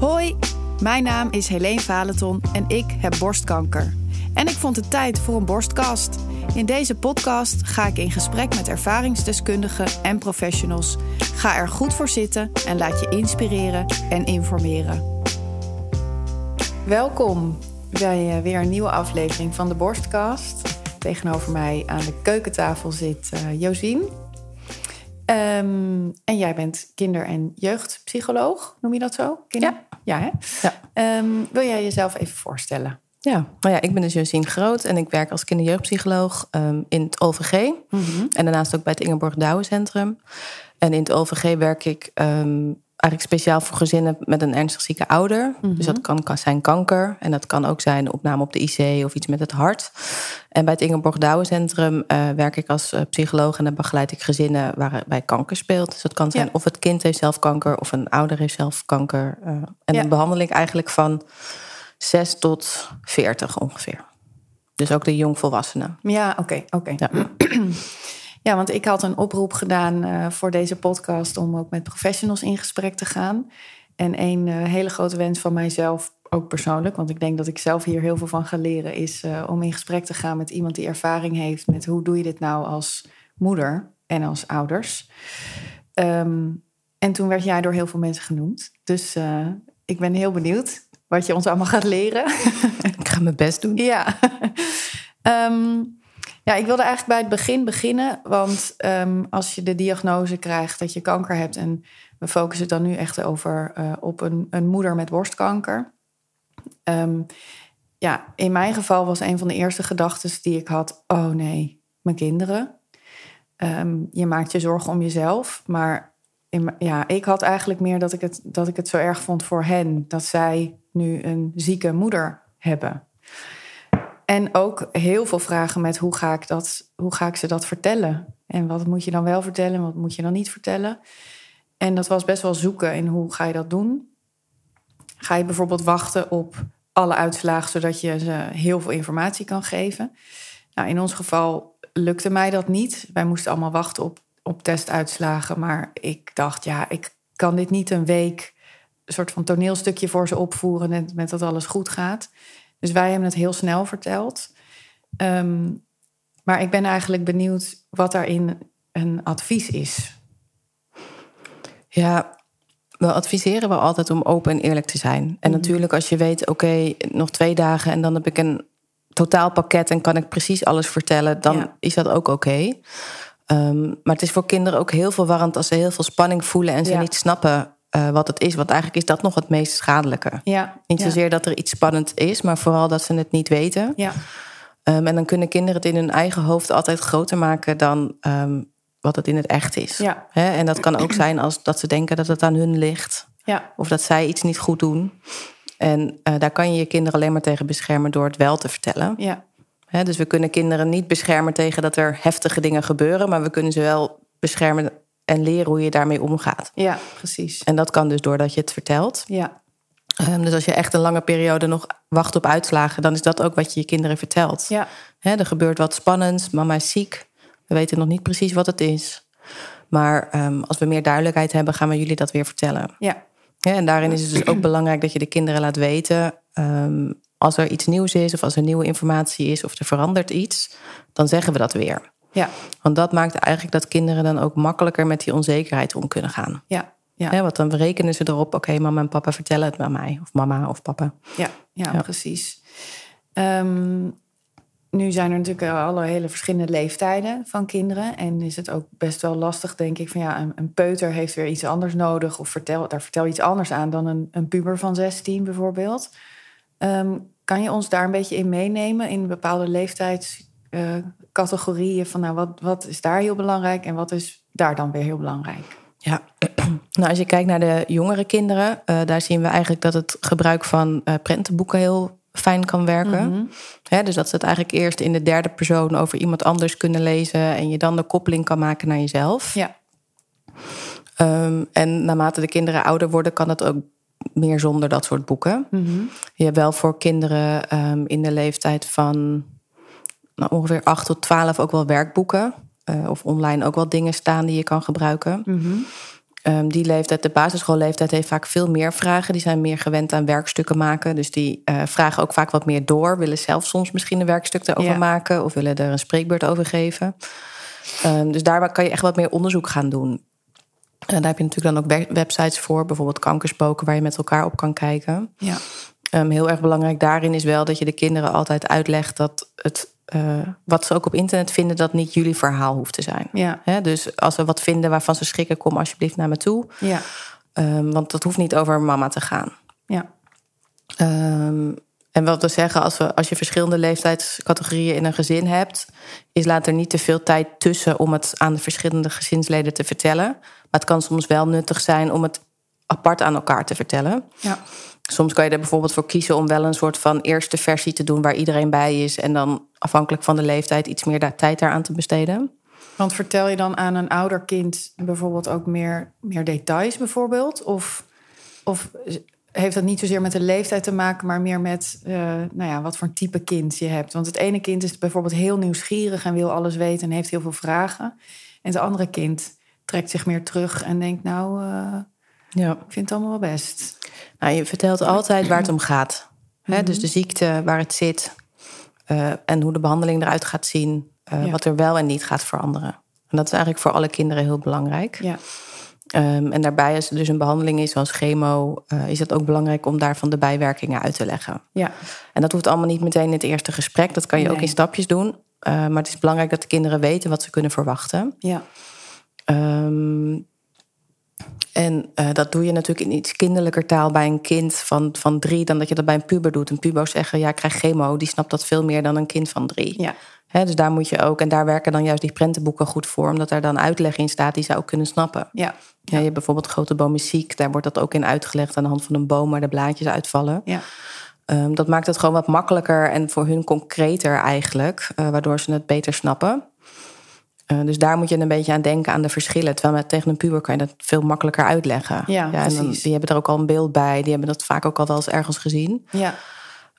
Hoi, mijn naam is Helene Valenton en ik heb borstkanker. En ik vond het tijd voor een borstkast. In deze podcast ga ik in gesprek met ervaringsdeskundigen en professionals. Ga er goed voor zitten en laat je inspireren en informeren. Welkom bij eh, weer een nieuwe aflevering van de Borstkast. Tegenover mij aan de keukentafel zit uh, Josien. Um, en jij bent kinder- en jeugdpsycholoog, noem je dat zo? Kinder? Ja. Ja, hè? ja. Um, wil jij jezelf even voorstellen? Ja, nou ja, ik ben dus Josien Groot en ik werk als kinder- en jeugdpsycholoog um, in het OVG. Mm -hmm. En daarnaast ook bij het Ingeborg Douwen Centrum. En in het OVG werk ik eigenlijk speciaal voor gezinnen met een ernstig zieke ouder. Mm -hmm. Dus dat kan, kan, zijn kanker en dat kan ook zijn opname op de IC of iets met het hart. En bij het Ingeborg Douwen Centrum uh, werk ik als uh, psycholoog en dan begeleid ik gezinnen waarbij kanker speelt. Dus dat kan zijn ja. of het kind heeft zelf kanker of een ouder heeft zelf kanker. Uh, en ja. dan behandel ik eigenlijk van 6 tot 40 ongeveer. Dus ook de jongvolwassenen. Ja, oké, okay, oké. Okay. Ja. Ja, want ik had een oproep gedaan uh, voor deze podcast om ook met professionals in gesprek te gaan. En een uh, hele grote wens van mijzelf, ook persoonlijk, want ik denk dat ik zelf hier heel veel van ga leren, is uh, om in gesprek te gaan met iemand die ervaring heeft met hoe doe je dit nou als moeder en als ouders. Um, en toen werd jij door heel veel mensen genoemd. Dus ik ben heel benieuwd wat je ons allemaal gaat leren. Ik ga mijn best doen. Ja. Um, ja, ik wilde eigenlijk bij het begin beginnen. Want um, als je de diagnose krijgt dat je kanker hebt... en we focussen dan nu echt over uh, op een, een, moeder met borstkanker. Um, ja, in mijn geval was een van de eerste gedachten die ik had... oh nee, mijn kinderen. Um, je maakt je zorgen om jezelf, maar... Ja, ik had eigenlijk meer dat ik, het, dat ik het zo erg vond voor hen... dat zij nu een zieke moeder hebben... En ook heel veel vragen met hoe ga, ik dat, hoe ga ik ze dat vertellen? En wat moet je dan wel vertellen en wat moet je dan niet vertellen? En dat was best wel zoeken in hoe ga je dat doen. Ga je bijvoorbeeld wachten op alle uitslagen zodat je ze heel veel informatie kan geven? Nou, in ons geval lukte mij dat niet. Wij moesten allemaal wachten op, op testuitslagen. Maar ik dacht, ja, ik kan dit niet een week een soort van toneelstukje voor ze opvoeren met, met dat alles goed gaat. Dus wij hebben het heel snel verteld. Um, maar ik ben eigenlijk benieuwd wat daarin een advies is. Ja, we adviseren wel altijd om open en eerlijk te zijn. En mm. natuurlijk als je weet, oké, okay, nog twee dagen en dan heb ik een totaalpakket en kan ik precies alles vertellen, dan ja. is dat ook oké. Okay. Um, maar het is voor kinderen ook heel verwarrend als ze heel veel spanning voelen en ze ja. niet snappen uh, wat het is. Want eigenlijk is dat nog het meest schadelijke. Ja, niet zozeer ja. dat er iets spannend is, maar vooral dat ze het niet weten. Ja. Um, en dan kunnen kinderen het in hun eigen hoofd altijd groter maken dan um, wat het in het echt is. Ja. He, en dat kan ook zijn als dat ze denken dat het aan hun ligt. Ja. Of dat zij iets niet goed doen. En uh, daar kan je je kinderen alleen maar tegen beschermen door het wel te vertellen. Ja. He, dus we kunnen kinderen niet beschermen tegen dat er heftige dingen gebeuren, maar we kunnen ze wel beschermen en leren hoe je daarmee omgaat. Ja, precies. En dat kan dus doordat je het vertelt. Ja. Um, dus als je echt een lange periode nog wacht op uitslagen, dan is dat ook wat je je kinderen vertelt. Ja. He, er gebeurt wat spannends, mama is ziek. We weten nog niet precies wat het is. Maar um, als we meer duidelijkheid hebben, gaan we jullie dat weer vertellen. Ja. en daarin is het dus ook belangrijk dat je de kinderen laat weten. Um, als er iets nieuws is, of als er nieuwe informatie is, of er verandert iets, dan zeggen we dat weer. Ja. Want dat maakt eigenlijk dat kinderen dan ook makkelijker met die onzekerheid om kunnen gaan. Ja. Ja. He, want dan rekenen ze erop, oké, okay, mama en papa vertellen het aan mij. Of mama of papa. Ja, ja, ja. precies. Um, nu zijn er natuurlijk alle hele verschillende leeftijden van kinderen. En is het ook best wel lastig, denk ik, van ja, een, een peuter heeft weer iets anders nodig. Of vertel, daar vertel je iets anders aan dan een, een puber van 16 bijvoorbeeld. Um, kan je ons daar een beetje in meenemen in bepaalde leeftijdscategorieën? Uh, van nou, wat, wat is daar heel belangrijk en wat is daar dan weer heel belangrijk? Ja, nou als je kijkt naar de jongere kinderen, uh, daar zien we eigenlijk dat het gebruik van uh, prentenboeken heel fijn kan werken. He, dus dat ze het eigenlijk eerst in de derde persoon over iemand anders kunnen lezen en je dan de koppeling kan maken naar jezelf. Ja. Um, en naarmate de kinderen ouder worden, kan het ook meer zonder dat soort boeken. Mm-hmm. Je hebt wel voor kinderen um, in de leeftijd van nou, ongeveer 8 tot 12 ook wel werkboeken. Uh, of online ook wel dingen staan die je kan gebruiken. Mm-hmm. Ehm, die leeftijd, de basisschoolleeftijd, heeft vaak veel meer vragen. Die zijn meer gewend aan werkstukken maken. Dus die uh, vragen ook vaak wat meer door. Willen zelf soms misschien een werkstuk erover ja. maken. Of willen er een spreekbeurt over geven. Um, dus daar kan je echt wat meer onderzoek gaan doen. En daar heb je natuurlijk dan ook websites voor. Bijvoorbeeld kankerspoken, waar je met elkaar op kan kijken. Ja. Um, heel erg belangrijk daarin is wel dat je de kinderen altijd uitlegt dat het uh, wat ze ook op internet vinden, dat niet jullie verhaal hoeft te zijn. Ja. He, dus als we wat vinden waarvan ze schrikken, kom alsjeblieft naar me toe. Ja. Um, want dat hoeft niet over mama te gaan. Ja. Um, en wat we zeggen, als, we, als je verschillende leeftijdscategorieën in een gezin hebt, is laat er niet te veel tijd tussen om het aan de verschillende gezinsleden te vertellen. Maar het kan soms wel nuttig zijn om het apart aan elkaar te vertellen. Ja. Soms kan je er bijvoorbeeld voor kiezen om wel een soort van eerste versie te doen waar iedereen bij is. En dan afhankelijk van de leeftijd iets meer daar, tijd daaraan te besteden. Want vertel je dan aan een ouder kind bijvoorbeeld ook meer, meer details bijvoorbeeld? Of, of heeft dat niet zozeer met de leeftijd te maken, maar meer met uh, nou ja, wat voor type kind je hebt? Want het ene kind is bijvoorbeeld heel nieuwsgierig en wil alles weten en heeft heel veel vragen. En het andere kind trekt zich meer terug en denkt, nou, uh, ja. ik vind het allemaal wel best. Nou, je vertelt altijd waar het om gaat. Hè? Dus de ziekte, waar het zit uh, en hoe de behandeling eruit gaat zien. Uh, ja. Wat er wel en niet gaat veranderen. En dat is eigenlijk voor alle kinderen heel belangrijk. Ja. Um, en daarbij, als er dus een behandeling is, zoals chemo, uh, is het ook belangrijk om daarvan de bijwerkingen uit te leggen. Ja. En dat hoeft allemaal niet meteen in het eerste gesprek. Dat kan je Nee. ook in stapjes doen. Uh, maar het is belangrijk dat de kinderen weten wat ze kunnen verwachten. Ja. Um, en uh, dat doe je natuurlijk in iets kinderlijker taal bij een kind van, van drie... dan dat je dat bij een puber doet. Een puber zeggen, ja, ik krijg chemo. Die snapt dat veel meer dan een kind van drie. Ja. He, dus daar moet je ook... En daar werken dan juist die prentenboeken goed voor... omdat daar dan uitleg in staat die ze ook kunnen snappen. Ja. Ja, je hebt bijvoorbeeld grote boom is ziek. Daar wordt dat ook in uitgelegd aan de hand van een boom... waar de blaadjes uitvallen. Ja. Um, dat maakt het gewoon wat makkelijker en voor hun concreter eigenlijk... Uh, waardoor ze het beter snappen. Uh, dus daar moet je een beetje aan denken aan de verschillen. Terwijl met tegen een puber kan je dat veel makkelijker uitleggen. Ja, en dan, precies. die hebben er ook al een beeld bij. Die hebben dat vaak ook al wel eens ergens gezien. Ja.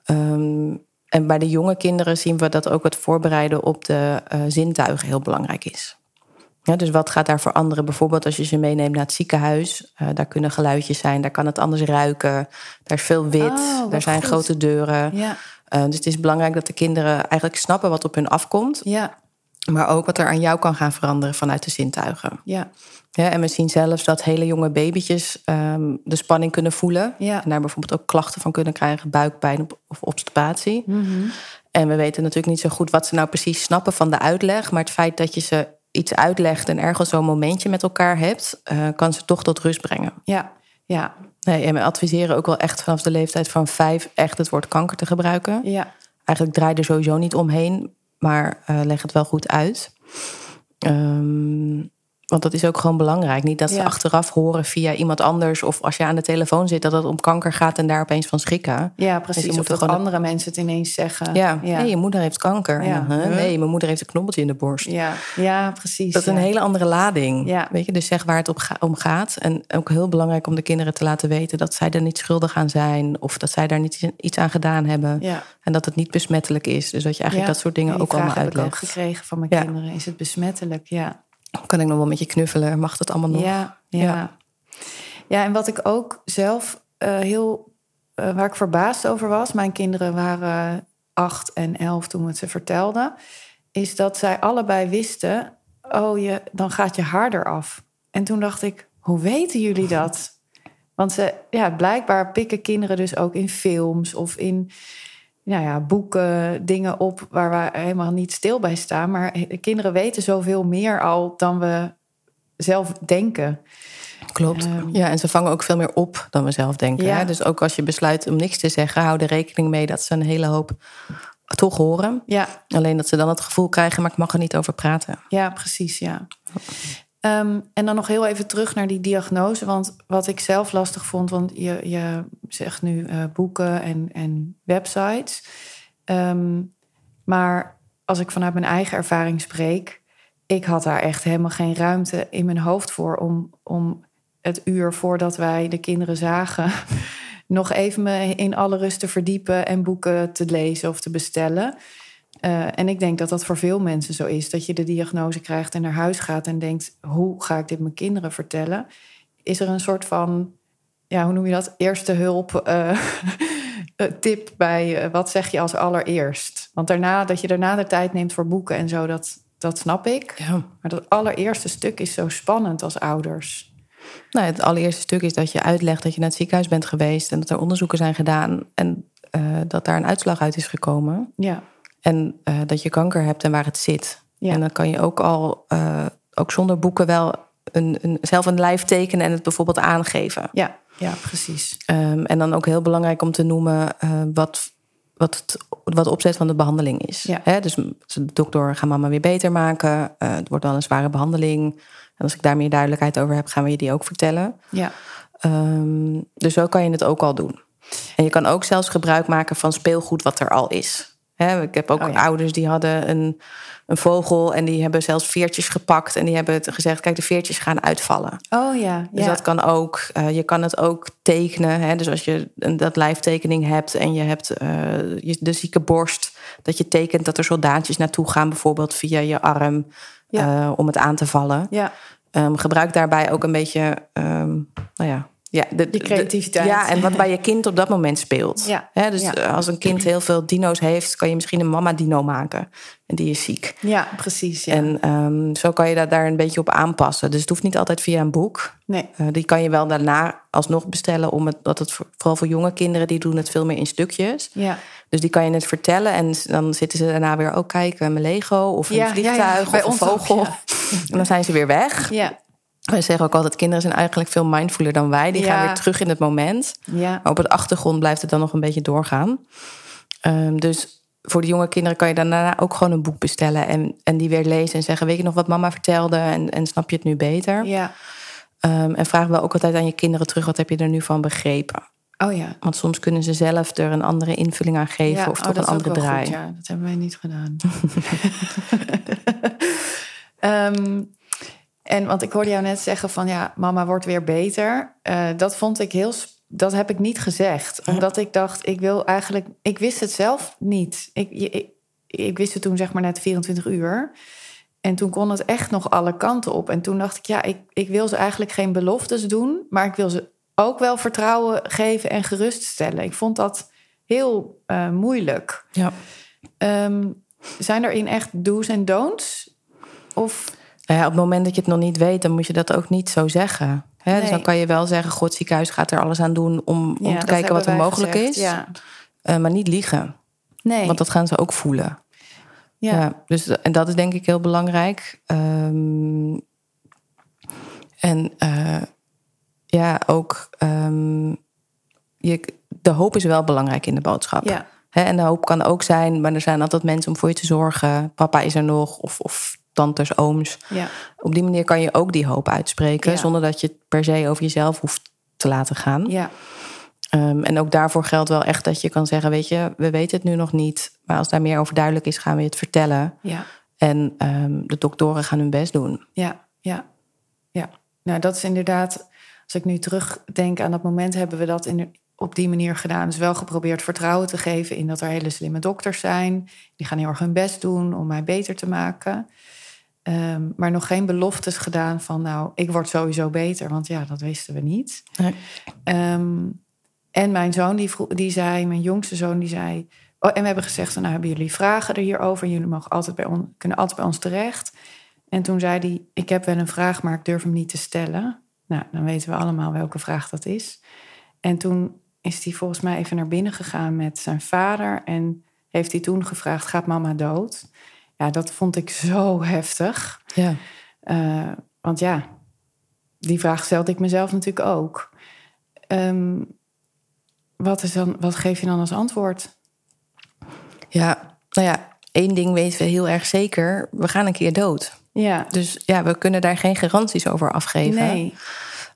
Um, en bij de jonge kinderen zien we dat ook het voorbereiden op de uh, zintuigen heel belangrijk is. Ja, dus wat gaat daar veranderen? Bijvoorbeeld als je ze meeneemt naar het ziekenhuis. Uh, daar kunnen geluidjes zijn, daar kan het anders ruiken. Daar is veel wit, Oh, daar zijn goed. grote deuren. Ja. Uh, dus het is belangrijk dat de kinderen eigenlijk snappen wat op hun afkomt. Ja. Maar ook wat er aan jou kan gaan veranderen vanuit de zintuigen. Ja. Ja, en we zien zelfs dat hele jonge babytjes um, de spanning kunnen voelen. Ja. En daar bijvoorbeeld ook klachten van kunnen krijgen, buikpijn of obstipatie. Mm -hmm. En we weten natuurlijk niet zo goed wat ze nou precies snappen van de uitleg. Maar het feit dat je ze iets uitlegt en ergens zo'n momentje met elkaar hebt, uh, kan ze toch tot rust brengen. Ja. Ja. Nee, en we adviseren ook wel echt vanaf de leeftijd van vijf echt het woord kanker te gebruiken. Ja. Eigenlijk draai er sowieso niet omheen, maar uh, leg het wel goed uit. Um, want dat is ook gewoon belangrijk. Niet dat ze Ja. achteraf horen via iemand anders. Of als je aan de telefoon zit, dat het om kanker gaat en daar opeens van schrikken. Ja, Dus precies. je of dat andere mensen het ineens zeggen. Ja, Ja. nee, je moeder heeft kanker. Ja. Huh? Nee, mijn moeder heeft een knobbeltje in de borst. Ja, ja precies. Dat is een hele andere lading. Ja. Weet je, dus zeg waar het op ga- om gaat. En ook heel belangrijk om de kinderen te laten weten dat zij er niet schuldig aan zijn. Of dat zij daar niet iets aan gedaan hebben. En dat het niet besmettelijk is. Dus dat je eigenlijk dat soort dingen ook allemaal heb ik ook uitlegt. gekregen van mijn kinderen. Is het besmettelijk? Ja. Kan ik nog wel met je knuffelen? Mag dat allemaal nog? Ja, ja. Ja. ja. en wat ik ook zelf uh, heel, uh, waar ik verbaasd over was, mijn kinderen waren acht en elf toen we het ze vertelden, is dat zij allebei wisten: oh, je, dan gaat je haar eraf. En toen dacht ik: hoe weten jullie dat? Want ze, ja, blijkbaar pikken kinderen dus ook in films of in nou ja, boeken dingen op waar we helemaal niet stil bij staan. Maar kinderen weten zoveel meer al dan we zelf denken. Klopt. Ehm. ja, en ze vangen ook veel meer op dan we zelf denken. Ja. Hè? Dus ook als je besluit om niks te zeggen, hou er rekening mee dat ze een hele hoop toch horen. Ja, Alleen dat ze dan het gevoel krijgen, maar ik mag er niet over praten. ja precies, ja. Ehm, en dan nog heel even terug naar die diagnose. Want wat ik zelf lastig vond, want je, je zegt nu uh, boeken en, en websites. Um, maar als ik vanuit mijn eigen ervaring spreek, ik had daar echt helemaal geen ruimte in mijn hoofd voor om, om het uur voordat wij de kinderen zagen, nog even me in alle rust te verdiepen en boeken te lezen of te bestellen. Uh, en ik denk dat dat voor veel mensen zo is. Dat je de diagnose krijgt en naar huis gaat en denkt: hoe ga ik dit mijn kinderen vertellen? is er een soort van, ja, hoe noem je dat? Eerste hulp eh, tip bij uh, wat zeg je als allereerst? Want daarna, dat je daarna de tijd neemt voor boeken en zo, dat, dat snap ik. Ja. Maar dat allereerste stuk is zo spannend als ouders. Nou, het allereerste stuk is dat je uitlegt dat je naar het ziekenhuis bent geweest en dat er onderzoeken zijn gedaan en dat daar een uitslag uit is gekomen. Ja. En uh, dat je kanker hebt en waar het zit. Ja. En dan kan je ook al, uh, ook zonder boeken, wel een, een, zelf een lijf tekenen en het bijvoorbeeld aangeven. Ja, ja precies. Um, en dan ook heel belangrijk om te noemen wat, wat, het, wat de opzet van de behandeling is. Ja. Hè? Dus de dokter gaat mama weer beter maken. het wordt wel een zware behandeling. En als ik daar meer duidelijkheid over heb, gaan we je die ook vertellen. Ja. Um, dus zo kan je het ook al doen. En je kan ook zelfs gebruik maken van speelgoed wat er al is. He, ik heb ook Oh ja. ouders die hadden een, een vogel en die hebben zelfs veertjes gepakt en die hebben gezegd: kijk, de veertjes gaan uitvallen. Oh ja. Dus ja. dat kan ook. Uh, je kan het ook tekenen. Hè? Dus als je een, dat lijftekening hebt en je hebt uh, de zieke borst, dat je tekent dat er soldaatjes naartoe gaan, bijvoorbeeld via je arm, Ja. uh, om het aan te vallen. Ja. Um, gebruik daarbij ook een beetje, um, nou ja, ja, de, Die creativiteit. De, ja, en wat bij je kind op dat moment speelt. Ja. Dus Ja. als een kind heel veel dino's heeft, kan je misschien een mama-dino maken. En die is ziek. Ja, precies. Ja. En um, zo kan je dat daar een beetje op aanpassen. Dus het hoeft niet altijd via een boek. nee. Uh, die kan je wel daarna alsnog bestellen, omdat het, het vooral voor jonge kinderen, die doen het veel meer in stukjes. Ja. Dus die kan je het vertellen en dan zitten ze daarna weer ook kijken mijn Lego of een Ja, vliegtuig ja. Of een ook, vogel. En dan zijn ze weer weg. Ja. Wij zeggen ook altijd, kinderen zijn eigenlijk veel mindfuler dan wij. Die Ja. gaan weer terug in het moment. Ja. Maar op het achtergrond blijft het dan nog een beetje doorgaan. Um, dus voor de jonge kinderen kan je daarna ook gewoon een boek bestellen... en, en die weer lezen en zeggen, weet je nog wat mama vertelde... en, en snap je het nu beter? Ja. Um, en vraag wel ook altijd aan je kinderen terug... wat heb je er nu van begrepen? Oh ja. Want soms kunnen ze zelf er een andere invulling aan geven... ja. of oh, toch een andere draai. Goed, ja, dat hebben wij niet gedaan. um, en want ik hoorde jou net zeggen van ja, mama wordt weer beter. Uh, dat vond ik heel. Dat heb ik niet gezegd. Omdat ik dacht, ik wil eigenlijk. Ik wist het zelf niet. Ik, ik, ik wist het toen zeg maar net 24 uur. En toen kon het echt nog alle kanten op. En toen dacht ik, ja, ik, ik wil ze eigenlijk geen beloftes doen. Maar ik wil ze ook wel vertrouwen geven en geruststellen. Ik vond dat heel uh, moeilijk. Ja. Um, zijn er in echt do's en don'ts? Of ja, op het moment dat je het nog niet weet, dan moet je dat ook niet zo zeggen. Hè? Nee. Dus dan kan je wel zeggen: God, ziekenhuis gaat er alles aan doen om, om ja, te kijken wat er mogelijk gezegd. is. Ja. Uh, maar niet liegen. Nee. Want dat gaan ze ook voelen. Ja. ja dus, en dat is denk ik heel belangrijk. Um, en uh, ja, ook um, je, de hoop is wel belangrijk in de boodschap. Ja. En de hoop kan ook zijn, maar er zijn altijd mensen om voor je te zorgen. Papa is er nog, of, of tantes, ooms. Ja. Op die manier kan je ook die hoop uitspreken, Ja. zonder dat je het per se over jezelf hoeft te laten gaan. Ja. Um, en ook daarvoor geldt wel echt dat je kan zeggen: Weet je, we weten het nu nog niet, maar als daar meer over duidelijk is, gaan we het vertellen. Ja. En um, de doktoren gaan hun best doen. Ja, ja, ja. Nou, dat is inderdaad, als ik nu terugdenk aan dat moment, hebben we dat in, op die manier gedaan. Dus wel geprobeerd vertrouwen te geven in dat er hele slimme dokters zijn. Die gaan heel erg hun best doen om mij beter te maken. Um, maar nog geen beloftes gedaan van, nou, ik word sowieso beter. Want ja, dat wisten we niet. Nee. Um, en mijn zoon, die, vroeg, die zei, mijn jongste zoon, die zei... Oh, en we hebben gezegd, nou, hebben jullie vragen er hierover? Jullie mogen altijd bij on, kunnen altijd bij ons terecht. En toen zei hij, ik heb wel een vraag, maar ik durf hem niet te stellen. Nou, dan weten we allemaal welke vraag dat is. En toen is hij volgens mij even naar binnen gegaan met zijn vader... en heeft hij toen gevraagd, gaat mama dood? Ja, dat vond ik zo heftig. Ja. Uh, want ja, die vraag stelde ik mezelf natuurlijk ook. Um, wat, is dan, wat geef je dan als antwoord? Ja, nou ja, één ding weten we heel erg zeker. We gaan een keer dood. Ja. Dus ja, we kunnen daar geen garanties over afgeven. Nee.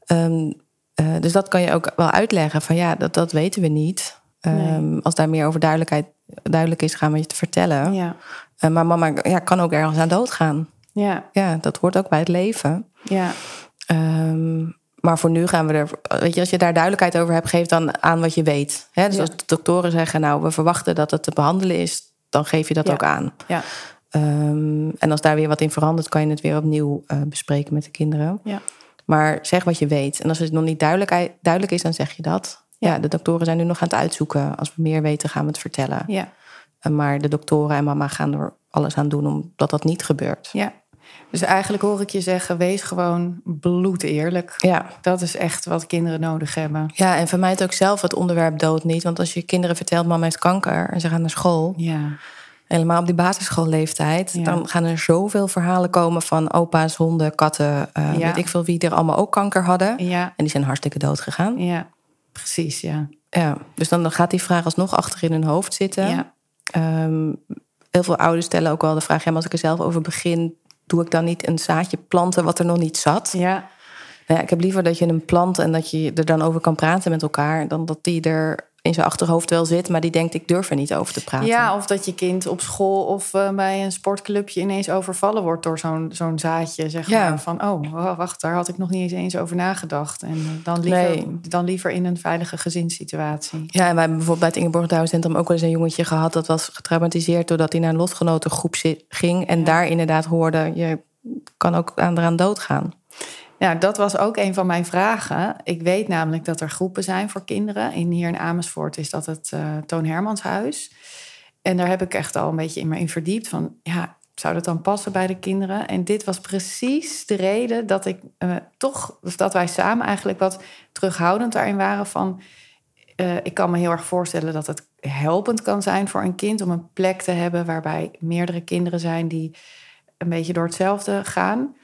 Um, uh, dus dat kan je ook wel uitleggen. Van ja, dat, dat weten we niet. Um, nee. Als daar meer over duidelijkheid duidelijk is, gaan we je te vertellen. Ja. Uh, maar mama ja, kan ook ergens aan doodgaan. Ja. Ja, dat hoort ook bij het leven. Ja. Um, maar voor nu gaan we er. Weet je, als je daar duidelijkheid over hebt, geef dan aan wat je weet. Hè? Dus ja. als de doktoren zeggen, nou, we verwachten dat het te behandelen is, dan geef je dat ja. ook aan. Ja. Um, en als daar weer wat in verandert, kan je het weer opnieuw uh, bespreken met de kinderen. Ja. Maar zeg wat je weet. En als het nog niet duidelijk, duidelijk is, dan zeg je dat. Ja. de doktoren zijn nu nog aan het uitzoeken. Als we meer weten, gaan we het vertellen. Ja. Maar de doktoren en mama gaan er alles aan doen omdat dat niet gebeurt. Ja. Dus eigenlijk hoor ik je zeggen, wees gewoon bloed eerlijk. Ja. Dat is echt wat kinderen nodig hebben. Ja, en vermijd ook zelf het onderwerp dood niet. Want als je kinderen vertelt, mama heeft kanker en ze gaan naar school. Ja. Helemaal op die basisschoolleeftijd. Dan gaan er zoveel verhalen komen van opa's, honden, katten. Uh, Weet ik veel wie er allemaal ook kanker hadden. Ja. En die zijn hartstikke dood gegaan. Ja, precies, ja. Ja, dus dan gaat die vraag alsnog achter in hun hoofd zitten. Ja. Ehm, heel veel ouders stellen ook wel de vraag: ja, maar als ik er zelf over begin, doe ik dan niet een zaadje planten wat er nog niet zat? Ja. Nou ja, ik heb liever dat je een plant en dat je er dan over kan praten met elkaar, dan dat die er in zijn achterhoofd wel zit, maar die denkt ik durf er niet over te praten. Ja, of dat je kind op school of uh, bij een sportclubje ineens overvallen wordt door zo'n zo'n zaadje. Zeg Ja. maar van, oh, wacht, daar had ik nog niet eens over nagedacht. En eh, dan liever, Nee. dan liever in een veilige gezinssituatie. Ja, en wij hebben bijvoorbeeld bij het Ingeborg Douwencentrum ook wel eens een jongetje gehad dat was getraumatiseerd doordat hij naar een lotgenotengroep ging en Ja. daar inderdaad hoorde je kan ook aan eraan doodgaan. Ja, dat was ook een van mijn vragen. Ik weet namelijk dat er groepen zijn voor kinderen. In, hier in Amersfoort is dat het eh, Toon Hermans huis. En daar heb ik echt al een beetje in me in verdiept. Van ja, zou dat dan passen bij de kinderen? En dit was precies de reden dat ik eh, toch, dat wij samen eigenlijk wat terughoudend daarin waren van. eh, ik kan me heel erg voorstellen dat het helpend kan zijn voor een kind om een plek te hebben waarbij meerdere kinderen zijn die een beetje door hetzelfde gaan.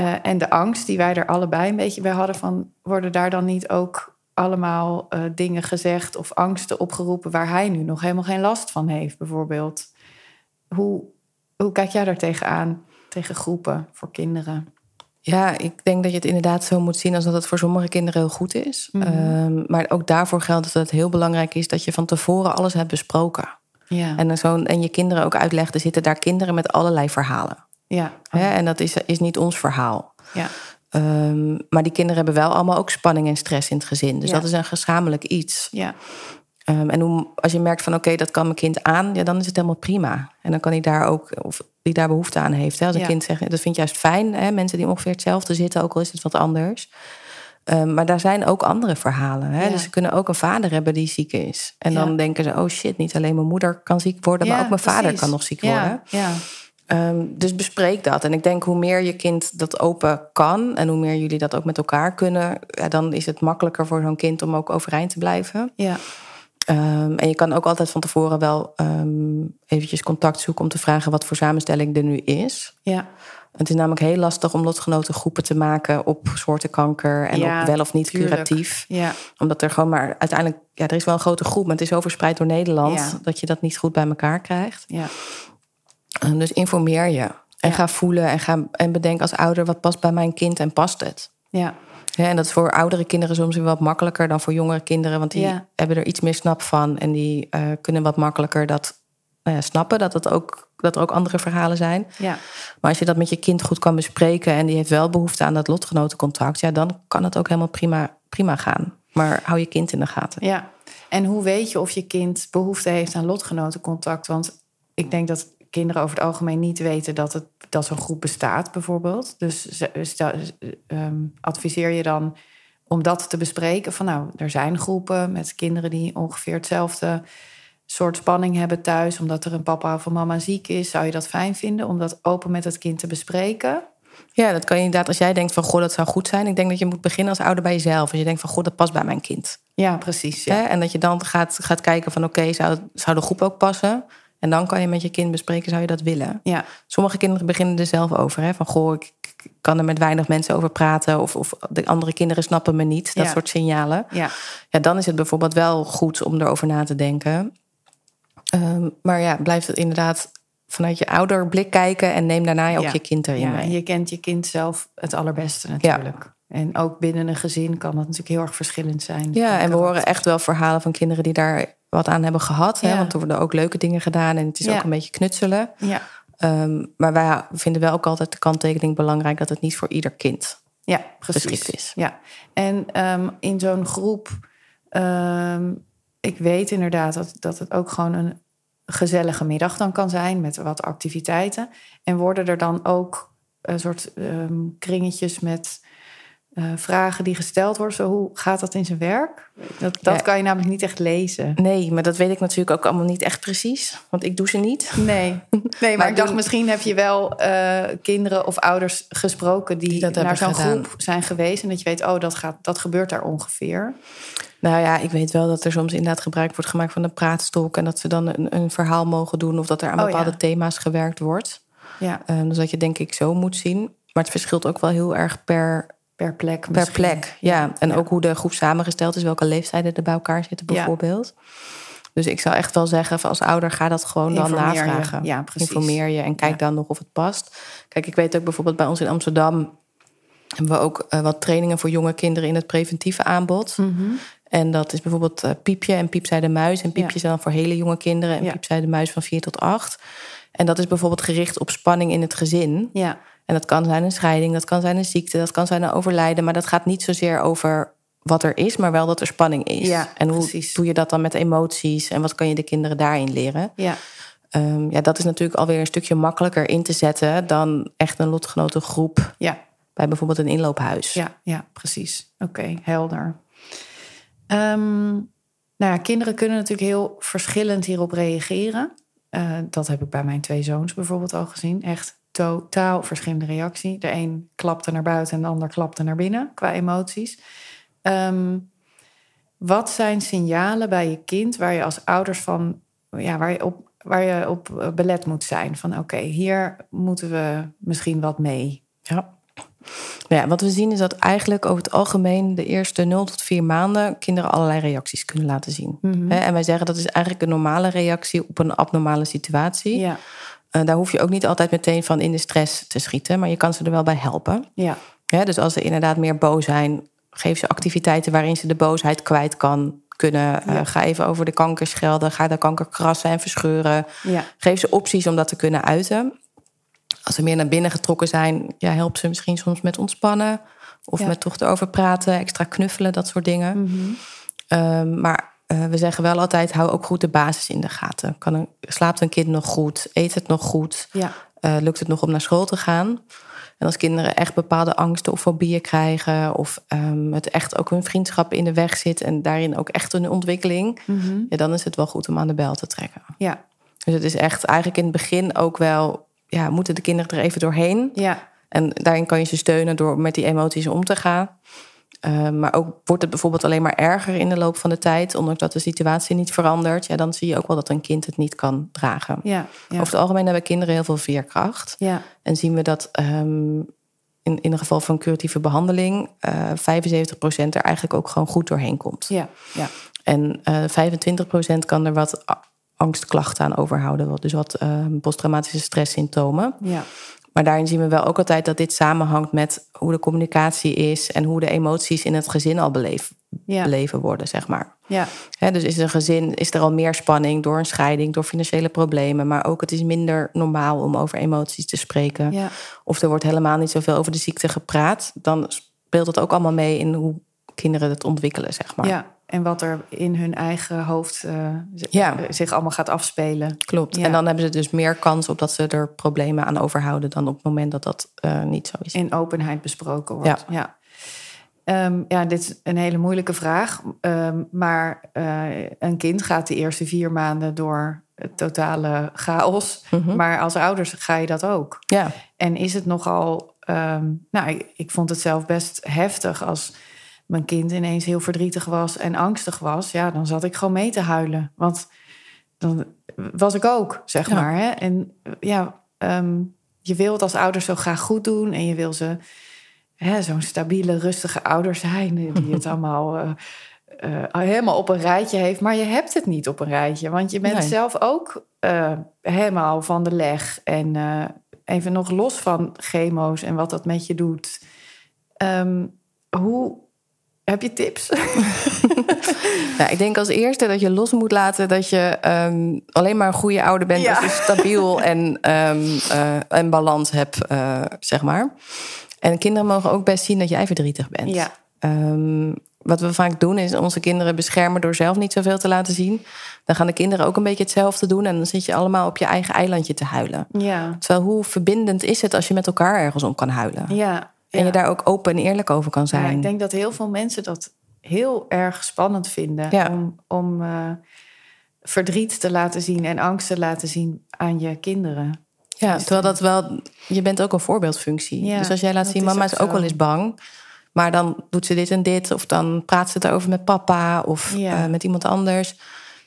Eh, en de angst die wij er allebei een beetje bij hadden van worden daar dan niet ook allemaal eh, dingen gezegd of angsten opgeroepen waar hij nu nog helemaal geen last van heeft, bijvoorbeeld. Hoe, hoe kijk jij daar tegenaan, tegen groepen voor kinderen? Ja, ik denk dat je het inderdaad zo moet zien als dat het voor sommige kinderen heel goed is. Mhm. Ehm, maar ook daarvoor geldt dat het heel belangrijk is dat je van tevoren alles hebt besproken. Ja, En, zo, en je kinderen ook uitlegt, er zitten daar kinderen met allerlei verhalen. Ja, Hè? En dat is, is niet ons verhaal. ja, Ehm, maar die kinderen hebben wel allemaal ook spanning en stress in het gezin. Dus Ja. dat is een gezamenlijk iets. ja, Ehm, en hoe, als je merkt van oké, dat kan mijn kind aan, ja, dan is het helemaal prima. En dan kan hij daar ook, of die daar behoefte aan heeft. Hè? Als een Ja. kind zegt, dat vind je juist fijn, hè? mensen die ongeveer hetzelfde zitten, ook al is het wat anders. Ehm, maar daar zijn ook andere verhalen. Hè? Ja. Dus ze kunnen ook een vader hebben die ziek is. En dan denken ze, oh shit, niet alleen mijn moeder kan ziek worden, maar ook mijn vader kan nog ziek ja, worden. Ja, Ehm, dus bespreek dat. En ik denk hoe meer je kind dat open kan en hoe meer jullie dat ook met elkaar kunnen, ja, dan is het makkelijker voor zo'n kind om ook overeind te blijven. ja, Ehm, en je kan ook altijd van tevoren wel ehm, eventjes contact zoeken om te vragen wat voor samenstelling er nu is. ja, Het is namelijk heel lastig om lotgenotengroepen te maken op soorten kanker en Ja, op wel of niet tuurlijk. curatief. ja, Omdat er gewoon maar uiteindelijk, ja, er is wel een grote groep, maar het is overspreid door Nederland, Ja. dat je dat niet goed bij elkaar krijgt. ja, Dus informeer je. En Ja. ga voelen en, ga, en bedenk als ouder wat past bij mijn kind en past het. ja, Ja, en dat is voor oudere kinderen soms weer wat makkelijker dan voor jongere kinderen. Want die Ja. hebben er iets meer snap van. En die eh, kunnen wat makkelijker dat nou snappen. Dat, het ook, dat er ook andere verhalen zijn. ja, Maar als je dat met je kind goed kan bespreken. En die heeft wel behoefte aan dat lotgenotencontact. Ja, dan kan het ook helemaal prima, prima gaan. Maar hou je kind in de gaten. ja. En hoe weet je of je kind behoefte heeft aan lotgenotencontact? Want ik denk dat kinderen over het algemeen niet weten dat, het, dat zo'n groep bestaat, bijvoorbeeld. Dus stel- ehm, adviseer je dan om dat te bespreken? Van nou, er zijn groepen met kinderen die ongeveer hetzelfde soort spanning hebben thuis, omdat er een papa of een mama ziek is. Zou je dat fijn vinden om dat open met het kind te bespreken? Ja, dat kan je inderdaad. Als jij denkt van, goh, dat zou goed zijn. Ik denk dat je moet beginnen als ouder bij jezelf. Als je denkt van, goh, dat past bij mijn kind. Ja, precies. Ja. En dat je dan gaat, gaat kijken van, oké, zou, zou de groep ook passen? En dan kan je met je kind bespreken, zou je dat willen? Ja, Sommige kinderen beginnen er zelf over. Hè? Van, goh, ik kan er met weinig mensen over praten. Of, of de andere kinderen snappen me niet. Dat Ja. soort signalen. ja, Ja, dan is het bijvoorbeeld wel goed om erover na te denken. Ehm, maar ja, blijft het inderdaad vanuit je ouderblik kijken... en neem daarna ook Ja. je kind erin ja. mee. Je kent je kind zelf het allerbeste natuurlijk. En ook binnen een gezin kan dat natuurlijk heel erg verschillend zijn. Ja, en we horen echt wel verhalen van kinderen die daar wat aan hebben gehad. Hè? Want er worden ook leuke dingen gedaan en het is Ja. ook een beetje knutselen. Ja, Ehm, maar wij vinden wel ook altijd de kanttekening belangrijk dat het niet voor ieder kind ja precies. is. Ja, en ehm, in zo'n groep, ehm, ik weet inderdaad dat, dat het ook gewoon een gezellige middag dan kan zijn met wat activiteiten. En worden er dan ook een soort ehm, kringetjes met eh, vragen die gesteld worden. Zo, hoe gaat dat in zijn werk? Dat, dat Ja. kan je namelijk niet echt lezen. Nee, maar dat weet ik natuurlijk ook allemaal niet echt precies. Want ik doe ze niet. Nee, nee maar, Maar ik dacht, misschien heb je wel eh, kinderen of ouders gesproken die, naar zo'n groep zijn geweest. En dat je weet, oh, dat, gaat, dat gebeurt daar ongeveer. Nou ja, ik weet wel dat er soms inderdaad gebruik wordt gemaakt van een praatstok. En dat ze dan een, een verhaal mogen doen. Of dat er aan Oh, bepaalde ja. thema's gewerkt wordt. Ja, Ehm, dus dat je denk ik zo moet zien. Maar het verschilt ook wel heel erg per, per plek per misschien. plek. Ja, en Ja. ook hoe de groep samengesteld is. Welke leeftijden er bij elkaar zitten Ja. bijvoorbeeld. Dus ik zou echt wel zeggen, als ouder ga dat gewoon dan Informeer je. navragen. Ja, precies. Informeer je en kijk Ja. dan nog of het past. Kijk, ik weet ook bijvoorbeeld bij ons in Amsterdam... hebben we ook eh, wat trainingen voor jonge kinderen in het preventieve aanbod. Mhm. En dat is bijvoorbeeld eh, Piepje en Piepzij de Muis. En Piepje Ja. is dan voor hele jonge kinderen. En Ja. Piepzij de Muis van 4 tot 8. En dat is bijvoorbeeld gericht op spanning in het gezin. Ja, En dat kan zijn een scheiding, dat kan zijn een ziekte, dat kan zijn een overlijden. Maar dat gaat niet zozeer over wat er is, maar wel dat er spanning is. Ja, en hoe precies. doe je dat dan met emoties en wat kan je de kinderen daarin leren? ja, Ehm, ja, dat is natuurlijk alweer een stukje makkelijker in te zetten dan echt een lotgenotengroep ja. bij bijvoorbeeld een inloophuis. Ja, ja precies. Oké, helder. Ehm, nou ja, kinderen kunnen natuurlijk heel verschillend hierop reageren. Eh, dat heb ik bij mijn twee zoons bijvoorbeeld al gezien. Echt totaal verschillende reactie. De een klapte naar buiten en de ander klapte naar binnen qua emoties. Ehm, wat zijn signalen bij je kind waar je als ouders van, ja, waar je op, waar je op eh, belet moet zijn? Van oké, hier moeten we misschien wat mee. Ja. Nou ja, wat we zien is dat eigenlijk over het algemeen de eerste 0 tot 4 maanden kinderen allerlei reacties kunnen laten zien. Mhm. En wij zeggen dat is eigenlijk een normale reactie op een abnormale situatie. Ja, Eh, daar hoef je ook niet altijd meteen van in de stress te schieten, maar je kan ze er wel bij helpen. ja, dus als ze inderdaad meer boos zijn, geef ze activiteiten waarin ze de boosheid kwijt kan kunnen. Eh, Ja. ga even over de kanker schelden, ga de kanker krassen en verscheuren. ja. Geef ze opties om dat te kunnen uiten. Als ze meer naar binnen getrokken zijn, ja, help ze misschien soms met ontspannen. Of Ja. met toch erover praten, extra knuffelen, dat soort dingen. Mhm. Ehm, maar eh, we zeggen wel altijd, hou ook goed de basis in de gaten. Kan een, slaapt een kind nog goed? Eet het nog goed? Ja, Eh, lukt het nog om naar school te gaan? En als kinderen echt bepaalde angsten of fobieën krijgen... of ehm, het echt ook hun vriendschap in de weg zit... en daarin ook echt een ontwikkeling... Mhm. Ja, dan is het wel goed om aan de bel te trekken. ja, Dus het is echt eigenlijk in het begin ook wel... ja, moeten de kinderen er even doorheen... ja, En daarin kan je ze steunen door met die emoties om te gaan. Uh, maar ook wordt het bijvoorbeeld alleen maar erger in de loop van de tijd, ondanks dat de situatie niet verandert. Ja, dan zie je ook wel dat een kind het niet kan dragen. ja, ja. Over het algemeen hebben kinderen heel veel veerkracht. ja, En zien we dat um, in, in het geval van curatieve behandeling uh, 75% er eigenlijk ook gewoon goed doorheen komt. ja, ja. En uh, 25% kan er wat angstklachten aan overhouden. Dus wat uh, posttraumatische stresssymptomen. ja. Maar daarin zien we wel ook altijd dat dit samenhangt met hoe de communicatie is en hoe de emoties in het gezin al beleef, Ja. beleven worden, zeg maar. Ja, dus is een gezin, is er al meer spanning door een scheiding, door financiële problemen, maar ook het is minder normaal om over emoties te spreken. ja, Of er wordt helemaal niet zoveel over de ziekte gepraat, dan speelt het ook allemaal mee in hoe kinderen het ontwikkelen, zeg maar. ja. En wat er in hun eigen hoofd uh, Ja. zich allemaal gaat afspelen. Klopt. Ja. En dan hebben ze dus meer kans op dat ze er problemen aan overhouden dan op het moment dat dat uh, niet zo is. In openheid besproken wordt. Ja. Ja. Um, ja, dit is een hele moeilijke vraag. Um, maar uh, een kind gaat de eerste vier maanden door het totale chaos. Mhm. Maar als ouders ga je dat ook. Ja. En is het nogal. Um, nou, ik, ik vond het zelf best heftig als mijn kind ineens heel verdrietig was en angstig was. Ja, dan zat ik gewoon mee te huilen. Want dan was ik ook, zeg Ja. maar. Hè? En ja, um, je wil het als ouders zo graag goed doen en je wil ze hè, zo'n stabiele, rustige ouder zijn die het allemaal uh, uh, helemaal op een rijtje heeft. Maar je hebt het niet op een rijtje, want je bent Nee. zelf ook uh, helemaal van de leg. En even nog los van chemo's en wat dat met je doet. Um, hoe heb je tips? Nou, ik denk als eerste dat je los moet laten dat je um, alleen maar een goede ouder bent Ja. als je stabiel en, um, uh, en balans hebt, uh, zeg maar. En kinderen mogen ook best zien dat jij verdrietig bent. Ja. Um, wat we vaak doen is onze kinderen beschermen door zelf niet zoveel te laten zien. Dan gaan de kinderen ook een beetje hetzelfde doen en dan zit je allemaal op je eigen eilandje te huilen. Ja, Terwijl hoe verbindend is het als je met elkaar ergens om kan huilen? ja, En je daar ook open en eerlijk over kan Ja, zijn. ik denk dat heel veel mensen dat heel erg spannend vinden. Om, om eh, verdriet te laten zien en angst te laten zien aan je kinderen. Ja, Dus terwijl dat wel, je bent ook een voorbeeldfunctie. Ja, dus als jij laat zien, mama is ook wel eens bang. Maar dan doet ze dit en dit. Of dan praat ze het erover met papa of Ja. eh, met iemand anders.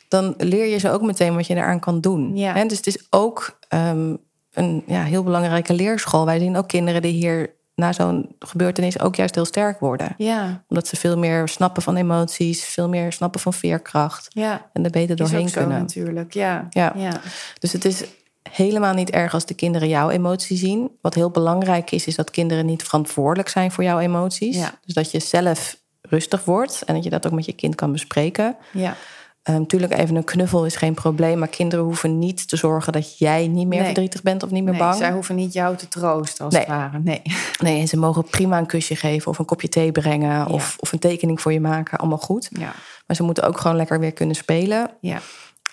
Dan leer je ze ook meteen wat je eraan kan doen. Ja. Hè, dus het is ook ehm, een ja, heel belangrijke leerschool. Wij zien ook kinderen die hier na zo'n gebeurtenis ook juist heel sterk worden. Ja, Omdat ze veel meer snappen van emoties, veel meer snappen van veerkracht. ja. En er beter doorheen zo kunnen. natuurlijk. Ja. Ja. ja. Dus het is helemaal niet erg als de kinderen jouw emotie zien. Wat heel belangrijk is, is dat kinderen niet verantwoordelijk zijn voor jouw emoties. Ja. Dus dat je zelf rustig wordt en dat je dat ook met je kind kan bespreken. ja. Natuurlijk, even een knuffel is geen probleem, maar kinderen hoeven niet te zorgen dat jij niet meer Nee. verdrietig bent of niet meer Nee, bang. zij hoeven niet jou te troosten als Nee. het ware. Nee. Nee, en ze mogen prima een kusje geven of een kopje thee brengen of, of een tekening voor je maken. Allemaal goed. Ja. Maar ze moeten ook gewoon lekker weer kunnen spelen. Ja.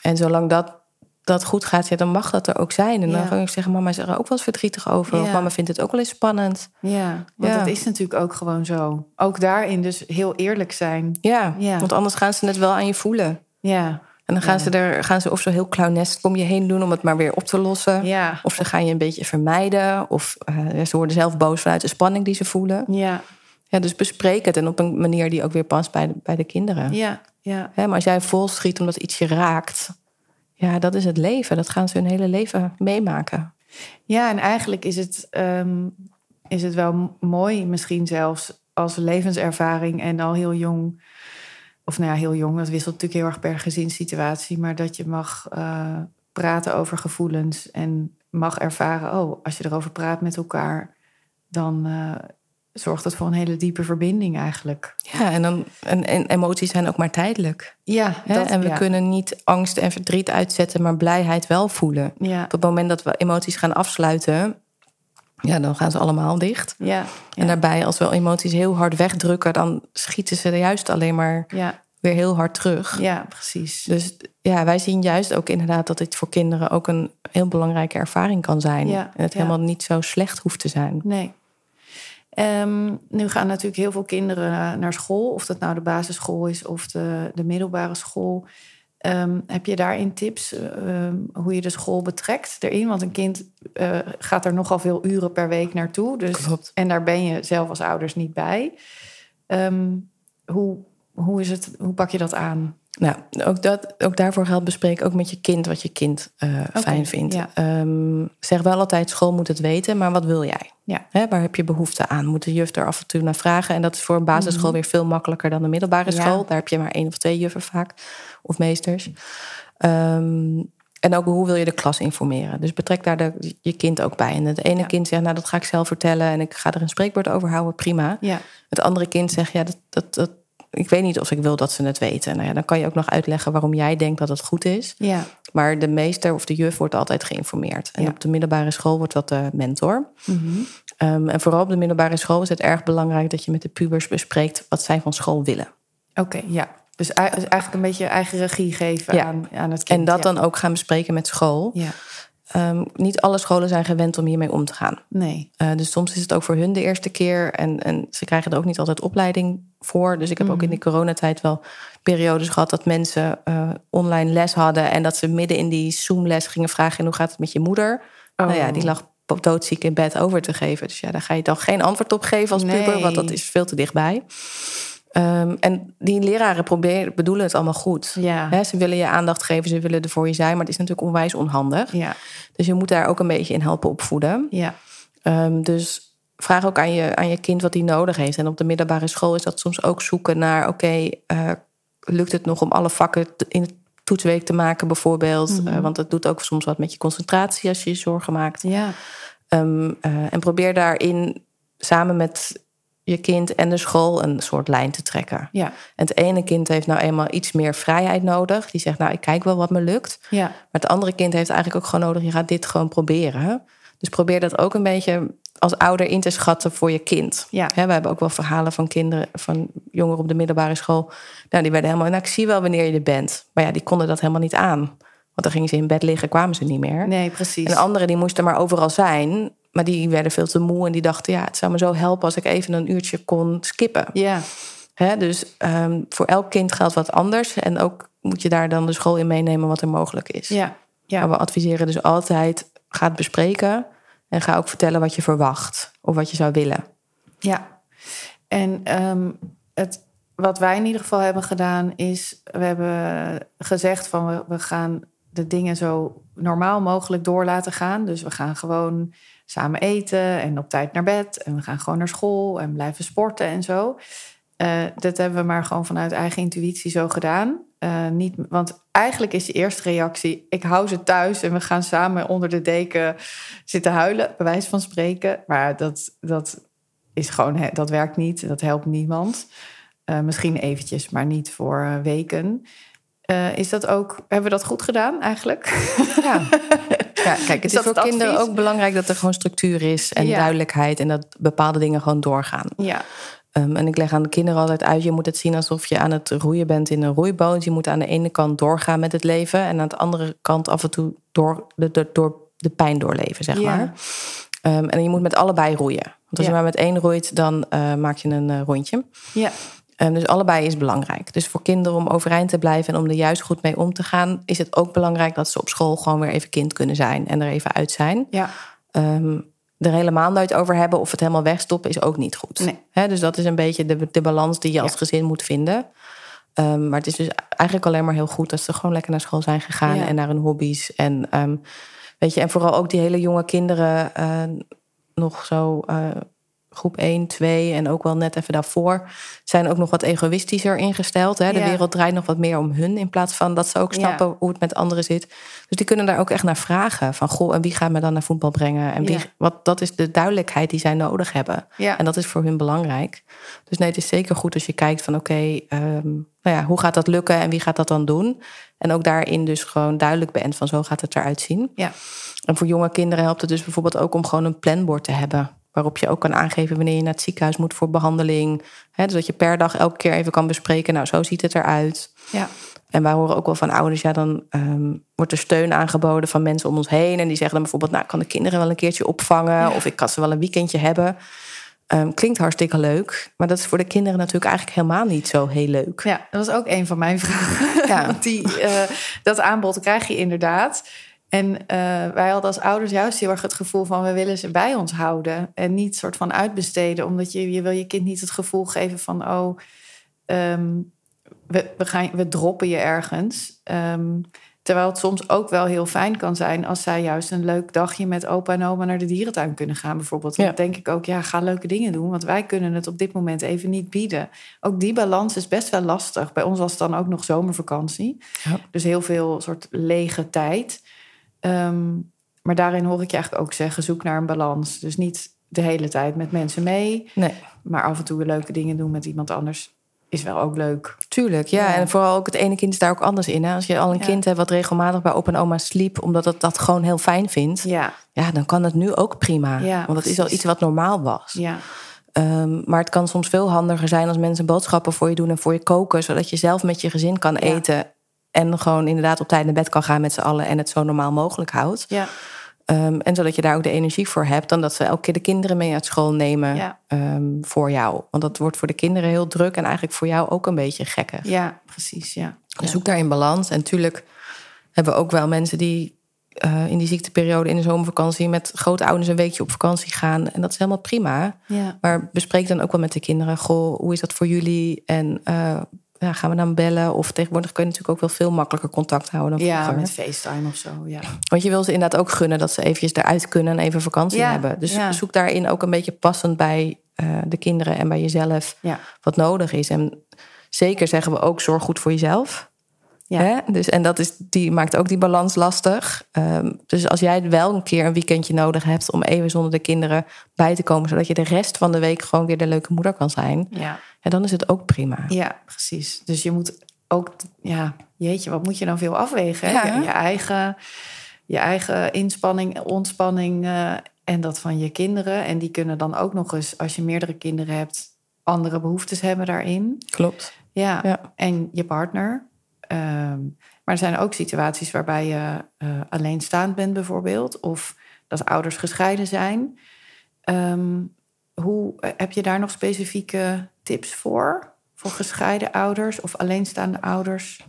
En zolang dat, dat goed gaat, ja, dan mag dat er ook zijn. En dan Ja. kan ik zeggen, mama is er ook wel eens verdrietig over. Of mama vindt het ook wel eens spannend. Ja, want Ja. dat is natuurlijk ook gewoon zo. Ook daarin dus heel eerlijk zijn. Ja, Ja. want anders gaan ze het wel aan je voelen. Ja, En dan gaan, Ja. ze er, gaan ze of zo heel clownest om je heen doen om het maar weer op te lossen. ja, Of ze gaan je een beetje vermijden. Of eh, ze worden zelf boos vanuit de spanning die ze voelen. ja, Ja, dus bespreek het en op een manier die ook weer past bij de, bij de kinderen. ja, ja. Hè, maar als jij vol schiet omdat iets je raakt... Ja, dat is het leven. Dat gaan ze hun hele leven meemaken. Ja, en eigenlijk is het, ehm, is het wel mooi, misschien zelfs als levenservaring en al heel jong. Of nou ja, heel jong, dat wisselt natuurlijk heel erg per gezinssituatie. Maar dat je mag eh, praten over gevoelens en mag ervaren, oh, als je erover praat met elkaar, dan eh, zorgt dat voor een hele diepe verbinding eigenlijk. Ja, en, dan, en, en emoties zijn ook maar tijdelijk. Ja, dat, en we ja. kunnen niet angst en verdriet uitzetten, maar blijheid wel voelen. Ja, Op het moment dat we emoties gaan afsluiten, ja, dan gaan ze allemaal dicht. ja, En daarbij, als we emoties heel hard wegdrukken, dan schieten ze er juist alleen maar ja, weer heel hard terug. ja, precies. Dus ja, wij zien juist ook inderdaad dat dit voor kinderen ook een heel belangrijke ervaring kan zijn. Ja, en het helemaal niet zo slecht hoeft te zijn. Nee. Ehm, nu gaan natuurlijk heel veel kinderen naar school, of dat nou de basisschool is of de, de middelbare school. Ehm, heb je daarin tips eh, ehm, hoe je de school betrekt erin? Want een kind eh, gaat er nogal veel uren per week naartoe. Dus, Klopt. En daar ben je zelf als ouders niet bij. Ehm, hoe, hoe, is het, hoe pak je dat aan? Nou, ook, dat, ook daarvoor geldt bespreek ook met je kind wat je kind eh, fijn vindt. ja. Ehm, zeg wel altijd, school moet het weten, maar wat wil jij? Ja. Hè, waar heb je behoefte aan? Moet de juf er af en toe naar vragen? En dat is voor een basisschool weer veel makkelijker dan de middelbare Ja. school. Daar heb je maar één of twee juffen vaak, of meesters. Ehm, en ook hoe wil je de klas informeren? Dus betrek daar de, je kind ook bij. En het ene Ja. kind zegt, nou dat ga ik zelf vertellen... en ik ga er een spreekwoord over houden, prima. Ja, Het andere kind zegt, ja, dat, dat, dat, ik weet niet of ik wil dat ze het weten. Nou ja, dan kan je ook nog uitleggen waarom jij denkt dat het goed is. ja, Maar de meester of de juf wordt altijd geïnformeerd. En Ja. op de middelbare school wordt dat de mentor. Mhm. Ehm, en vooral op de middelbare school is het erg belangrijk dat je met de pubers bespreekt wat zij van school willen. oké, ja. Dus dus eigenlijk een beetje eigen regie geven Ja. aan, aan het kind. En dat ja. dan ook gaan bespreken met school. Ja, Ehm, niet alle scholen zijn gewend om hiermee om te gaan. nee. Eh, dus soms is het ook voor hun de eerste keer. En, en ze krijgen er ook niet altijd opleiding voor. Dus ik heb ook in de coronatijd wel periodes gehad dat mensen eh, online les hadden. En dat ze midden in die Zoom-les gingen vragen: en hoe gaat het met je moeder? Nou ja, die lag doodziek in bed over te geven. Dus ja, daar ga je dan geen antwoord op geven als puber, want dat is veel te dichtbij. Ehm, en die leraren proberen, bedoelen het allemaal goed. Ja. Ze willen je aandacht geven, ze willen er voor je zijn, maar het is natuurlijk onwijs onhandig. Ja, Dus je moet daar ook een beetje in helpen opvoeden. ja, Ehm, dus vraag ook aan je, aan je kind wat hij nodig heeft. En op de middelbare school is dat soms ook zoeken naar... oké, eh, lukt het nog om alle vakken in de toetsweek te maken bijvoorbeeld? Eh, want dat doet ook soms wat met je concentratie als je je zorgen maakt. ja, Ehm, eh, en probeer daarin samen met je kind en de school een soort lijn te trekken. ja, En het ene kind heeft nou eenmaal iets meer vrijheid nodig. Die zegt, nou, ik kijk wel wat me lukt. ja. Maar het andere kind heeft eigenlijk ook gewoon nodig, je gaat dit gewoon proberen. Dus probeer dat ook een beetje als ouder in te schatten voor je kind. Ja. We hebben ook wel verhalen van kinderen, van jongeren op de middelbare school. Nou, die werden helemaal, nou, ik zie wel wanneer je er bent. Maar ja, die konden dat helemaal niet aan. Want dan gingen ze in bed liggen, kwamen ze niet meer. Nee, precies. En de anderen die moesten maar overal zijn. Maar die werden veel te moe en die dachten, ja, het zou me zo helpen als ik even een uurtje kon skippen. Ja. Hè, dus ehm, voor elk kind geldt wat anders. En ook moet je daar dan de school in meenemen wat er mogelijk is. Ja. ja. Maar we adviseren dus altijd, ga het bespreken. En ga ook vertellen wat je verwacht of wat je zou willen. Ja, en ehm, het, wat wij in ieder geval hebben gedaan is... we hebben gezegd van we, we gaan de dingen zo normaal mogelijk door laten gaan. Dus we gaan gewoon samen eten en op tijd naar bed. En we gaan gewoon naar school en blijven sporten en zo. Uh, dat hebben we maar gewoon vanuit eigen intuïtie zo gedaan. Uh, niet, want eigenlijk is de eerste reactie: ik hou ze thuis en we gaan samen onder de deken zitten huilen, bij wijze van spreken. Maar dat, dat is gewoon, dat werkt niet, dat helpt niemand. Uh, misschien eventjes, maar niet voor weken. is dat ook, hebben we dat goed gedaan eigenlijk? Ja. Ja, kijk, het is, is voor kinderen ook belangrijk dat er gewoon structuur is en ja. duidelijkheid en dat bepaalde dingen gewoon doorgaan. Ja. Um, en ik leg aan de kinderen altijd uit: je moet het zien alsof je aan het roeien bent in een roeiboot. Je moet aan de ene kant doorgaan met het leven en aan de andere kant af en toe door de, de, door de pijn doorleven, zeg Ja. maar. Um, en je moet met allebei roeien. Want als Ja. je maar met één roeit, dan eh, maak je een eh, rondje. Ja. Um, dus allebei is belangrijk. Dus voor kinderen om overeind te blijven en om er juist goed mee om te gaan, is het ook belangrijk dat ze op school gewoon weer even kind kunnen zijn en er even uit zijn. Ja. Ehm, er helemaal nooit over hebben of het helemaal wegstoppen is ook niet goed. Nee. Dus dat is een beetje de, de balans die je als Ja. gezin moet vinden. Ehm, maar het is dus eigenlijk alleen maar heel goed dat ze gewoon lekker naar school zijn gegaan Ja. en naar hun hobby's. En, ehm, weet je, en vooral ook die hele jonge kinderen, eh, nog zo eh, groep 1, 2 en ook wel net even daarvoor, zijn ook nog wat egoïstischer ingesteld. Hè? De Ja. wereld draait nog wat meer om hun in plaats van dat ze ook Ja. snappen hoe het met anderen zit. Dus die kunnen daar ook echt naar vragen. Van goh, en wie gaat me dan naar voetbal brengen? En wie, Ja. wat, dat is de duidelijkheid die zij nodig hebben. En dat is voor hun belangrijk. Dus nee, het is zeker goed als je kijkt van oké, ehm, nou ja, hoe gaat dat lukken en wie gaat dat dan doen? En ook daarin dus gewoon duidelijk bent van zo gaat het eruit zien. Ja. En voor jonge kinderen helpt het dus bijvoorbeeld ook om gewoon een planbord te hebben. Waarop je ook kan aangeven wanneer je naar het ziekenhuis moet voor behandeling. Hè, dus dat je per dag elke keer even kan bespreken. Nou, zo ziet het eruit. Ja. En wij horen ook wel van ouders, ja, dan ehm, wordt er steun aangeboden van mensen om ons heen. En die zeggen dan bijvoorbeeld, nou, ik kan de kinderen wel een keertje opvangen. Ja. Of ik kan ze wel een weekendje hebben. Ehm, klinkt hartstikke leuk. Maar dat is voor de kinderen natuurlijk eigenlijk helemaal niet zo heel leuk. Ja, dat was ook een van mijn vragen. Ja. Die, eh, dat aanbod krijg je inderdaad. En eh, wij hadden als ouders juist heel erg het gevoel van... we willen ze bij ons houden en niet soort van uitbesteden. Omdat je, je wil je kind niet het gevoel geven van... oh, ehm, we, we, gaan, we droppen je ergens. Ehm, terwijl het soms ook wel heel fijn kan zijn... als zij juist een leuk dagje met opa en oma naar de dierentuin kunnen gaan bijvoorbeeld. Dan Ja. denk ik ook, ja, ga leuke dingen doen. Want wij kunnen het op dit moment even niet bieden. Ook die balans is best wel lastig. Bij ons was het dan ook nog zomervakantie. Ja. Dus heel veel soort lege tijd. Ehm, maar daarin hoor ik je eigenlijk ook zeggen: zoek naar een balans. Dus niet de hele tijd met mensen mee, Nee, maar af en toe leuke dingen doen met iemand anders is wel ook leuk. tuurlijk. Ja. Ja. en vooral ook het ene kind is daar ook anders in. Hè? Als je al een Ja. kind hebt wat regelmatig bij opa en oma sliep... omdat het dat gewoon heel fijn vindt... Ja, ja, dan kan het nu ook prima. Ja, Want dat is al iets wat normaal was. ja, Ehm, maar het kan soms veel handiger zijn als mensen boodschappen voor je doen en voor je koken, zodat je zelf met je gezin kan eten. En gewoon inderdaad op tijd naar bed kan gaan met z'n allen en het zo normaal mogelijk houdt. ja, Ehm, en zodat je daar ook de energie voor hebt, dan dat ze elke keer de kinderen mee uit school nemen Ja. ehm, voor jou. Want dat wordt voor de kinderen heel druk en eigenlijk voor jou ook een beetje gekker. ja, precies. Ja. Dus zoek daarin balans. En natuurlijk hebben we ook wel mensen die eh, in die ziekteperiode in de zomervakantie met grootouders een weekje op vakantie gaan. En dat is helemaal prima. Ja. Maar bespreek dan ook wel met de kinderen. Goh, hoe is dat voor jullie? En eh, ja, gaan we dan bellen? Of tegenwoordig kun je natuurlijk ook wel veel makkelijker contact houden dan ja, vroeger. met FaceTime of zo. Ja, Want je wil ze inderdaad ook gunnen dat ze eventjes eruit kunnen en even vakantie Ja, hebben. Dus ja. zoek daarin ook een beetje passend bij eh, de kinderen en bij jezelf ja, wat nodig is. En zeker zeggen we ook zorg goed voor jezelf. Ja. Hè? Dus, en dat is, die maakt ook die balans lastig. Ehm, dus als jij wel een keer een weekendje nodig hebt om even zonder de kinderen bij te komen, zodat je de rest van de week gewoon weer de leuke moeder kan zijn, ja. Ja, dan is het ook prima. Ja, precies. Dus je moet ook, ja, jeetje, wat moet je dan veel afwegen? hè? Ja. Je, je eigen, je eigen inspanning, ontspanning eh, en dat van je kinderen. En die kunnen dan ook nog eens, als je meerdere kinderen hebt, andere behoeftes hebben daarin. Klopt. Ja, Ja. en je partner. Ehm, maar er zijn ook situaties waarbij je eh, alleenstaand bent bijvoorbeeld. Of dat ouders gescheiden zijn. Ehm, hoe, heb je daar nog specifieke tips voor? Voor gescheiden ouders of alleenstaande ouders?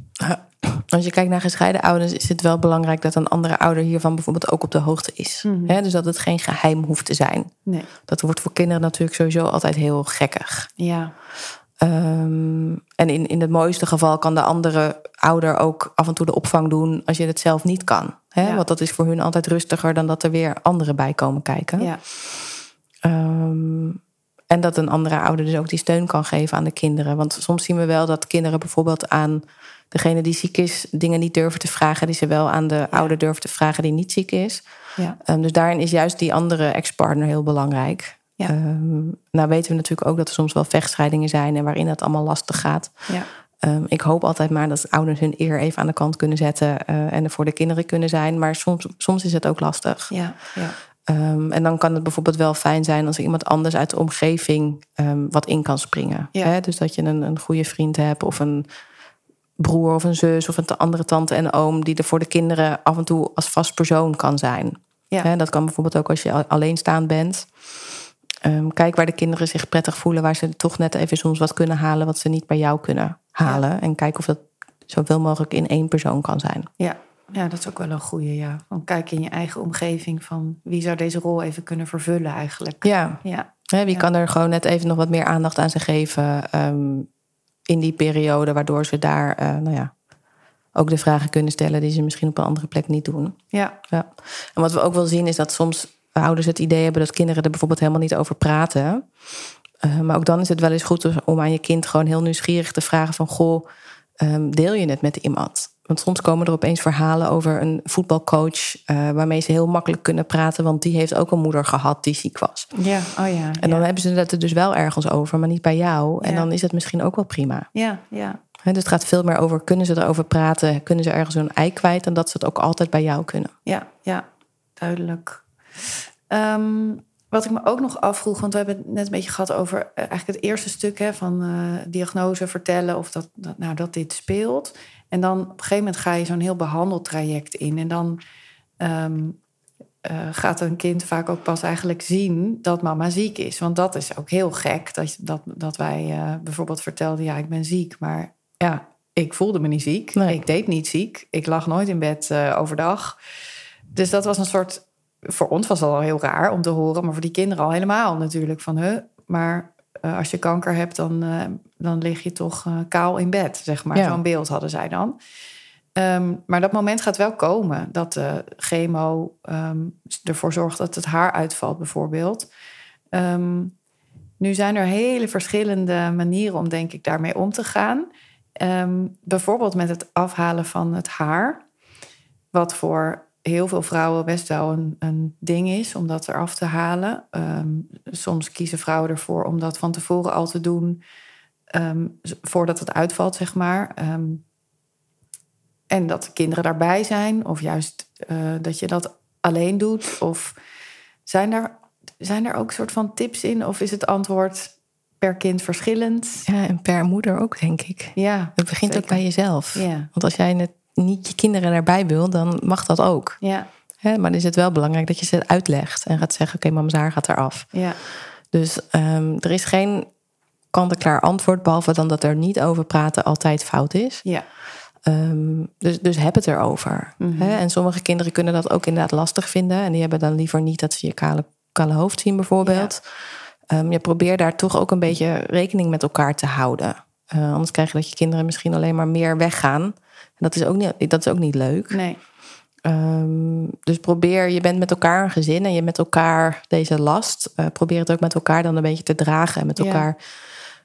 Als je kijkt naar gescheiden ouders, is het wel belangrijk dat een andere ouder hiervan bijvoorbeeld ook op de hoogte is. Mhm. dus dat het geen geheim hoeft te zijn. Nee. Dat wordt voor kinderen natuurlijk sowieso altijd heel gekkig. Ja. Ehm, en in, in het mooiste geval kan de andere ouder ook af en toe de opvang doen als je het zelf niet kan. Ja. Want dat is voor hun altijd rustiger dan dat er weer anderen bij komen kijken. Ja. Ehm, en dat een andere ouder dus ook die steun kan geven aan de kinderen. Want soms zien we wel dat kinderen bijvoorbeeld aan degene die ziek is, dingen niet durven te vragen, die ze wel aan de ouder durven te vragen die niet ziek is. Ja. Ehm, dus daarin is juist die andere ex-partner heel belangrijk. Ja. Ehm, nou weten we natuurlijk ook dat er soms wel vechtscheidingen zijn en waarin het allemaal lastig gaat. Ja. Ik hoop altijd maar dat ouders hun eer even aan de kant kunnen zetten eh, en er voor de kinderen kunnen zijn. Maar soms, soms is het ook lastig. Ja. Ja. Ehm, en dan kan het bijvoorbeeld wel fijn zijn als er iemand anders uit de omgeving ehm, wat in kan springen. Ja. Hè? Dus dat je een, een goede vriend hebt of een broer of een zus of een andere tante en oom die er voor de kinderen af en toe als vast persoon kan zijn. Ja. Hè, dat kan bijvoorbeeld ook als je alleenstaand bent. Ehm, kijk waar de kinderen zich prettig voelen, waar ze toch net even soms wat kunnen halen wat ze niet bij jou kunnen halen. En kijk of dat zoveel mogelijk in één persoon kan zijn. Ja. Ja, dat is ook wel een goede. Ja. Van kijk in je eigen omgeving van wie zou deze rol even kunnen vervullen eigenlijk. Ja, Ja. Wie Ja. kan er gewoon net even nog wat meer aandacht aan ze geven ehm, in die periode, waardoor ze daar eh, nou ja, ook de vragen kunnen stellen die ze misschien op een andere plek niet doen. Ja. Ja. En wat we ook wel zien is dat soms ouders het idee hebben dat kinderen er bijvoorbeeld helemaal niet over praten. Eh, maar ook dan is het wel eens goed om aan je kind gewoon heel nieuwsgierig te vragen van goh, ehm, deel je het met iemand? Want soms komen er opeens verhalen over een voetbalcoach eh, waarmee ze heel makkelijk kunnen praten, want die heeft ook een moeder gehad die ziek was. Ja. Oh ja. En dan ja. hebben ze het er dus wel ergens over, maar niet bij jou. En Ja. dan is het misschien ook wel prima. Ja. Ja. Dus het gaat veel meer over, kunnen ze erover praten? Kunnen ze ergens hun ei kwijt? En dat ze het ook altijd bij jou kunnen. Ja, ja, duidelijk. Ehm, wat ik me ook nog afvroeg, want we hebben het net een beetje gehad over eh, eigenlijk het eerste stuk hè, van eh, diagnose vertellen of dat, dat, nou, dat dit speelt. En dan op een gegeven moment ga je zo'n heel behandeltraject in. En dan ehm, eh, gaat een kind vaak ook pas eigenlijk zien dat mama ziek is. Want dat is ook heel gek, dat, dat, dat wij eh, bijvoorbeeld vertelden, ja, ik ben ziek. Maar ja, ik voelde me niet ziek. Nee. Ik deed niet ziek. Ik lag nooit in bed eh, overdag. Dus dat was een soort. Voor ons was dat al heel raar om te horen, maar voor die kinderen al helemaal natuurlijk. Van huh, maar eh, als je kanker hebt, dan, eh, dan lig je toch eh, kaal in bed, zeg maar. Ja. Zo'n beeld hadden zij dan. Ehm, maar dat moment gaat wel komen dat de chemo ehm, ervoor zorgt dat het haar uitvalt, bijvoorbeeld. Ehm, nu zijn er hele verschillende manieren om, denk ik, daarmee om te gaan. Bijvoorbeeld met het afhalen van het haar. Wat voor heel veel vrouwen best wel een, een ding is om dat eraf te halen. Ehm, soms kiezen vrouwen ervoor om dat van tevoren al te doen. ehm, voordat het uitvalt, zeg maar. Ehm, en dat de kinderen daarbij zijn. Of juist eh, dat je dat alleen doet. Of zijn daar, zijn er ook soort van tips in? Of is het antwoord per kind verschillend? Ja, en per moeder ook, denk ik. Ja, Het begint ook bij jezelf. Ja, Want als jij het, niet je kinderen erbij wil, dan mag dat ook. ja, Hè, maar dan is het wel belangrijk dat je ze uitlegt en gaat zeggen: Oké, mama's haar gaat eraf. ja, Dus ehm, er is geen kant-en-klaar antwoord, behalve dan dat er niet over praten altijd fout is. ja. Ehm, dus, dus heb het erover. Mhm. Hè? En sommige kinderen kunnen dat ook inderdaad lastig vinden. En die hebben dan liever niet dat ze je kale, kale hoofd zien, bijvoorbeeld. Ehm, je probeert daar toch ook een beetje rekening met elkaar te houden. Eh, anders krijg je dat je kinderen misschien alleen maar meer weggaan. En dat is ook niet, dat is ook niet leuk. Nee, Ehm, dus probeer, je bent met elkaar een gezin en je met elkaar deze last. eh, probeer het ook met elkaar dan een beetje te dragen en met Ja. elkaar.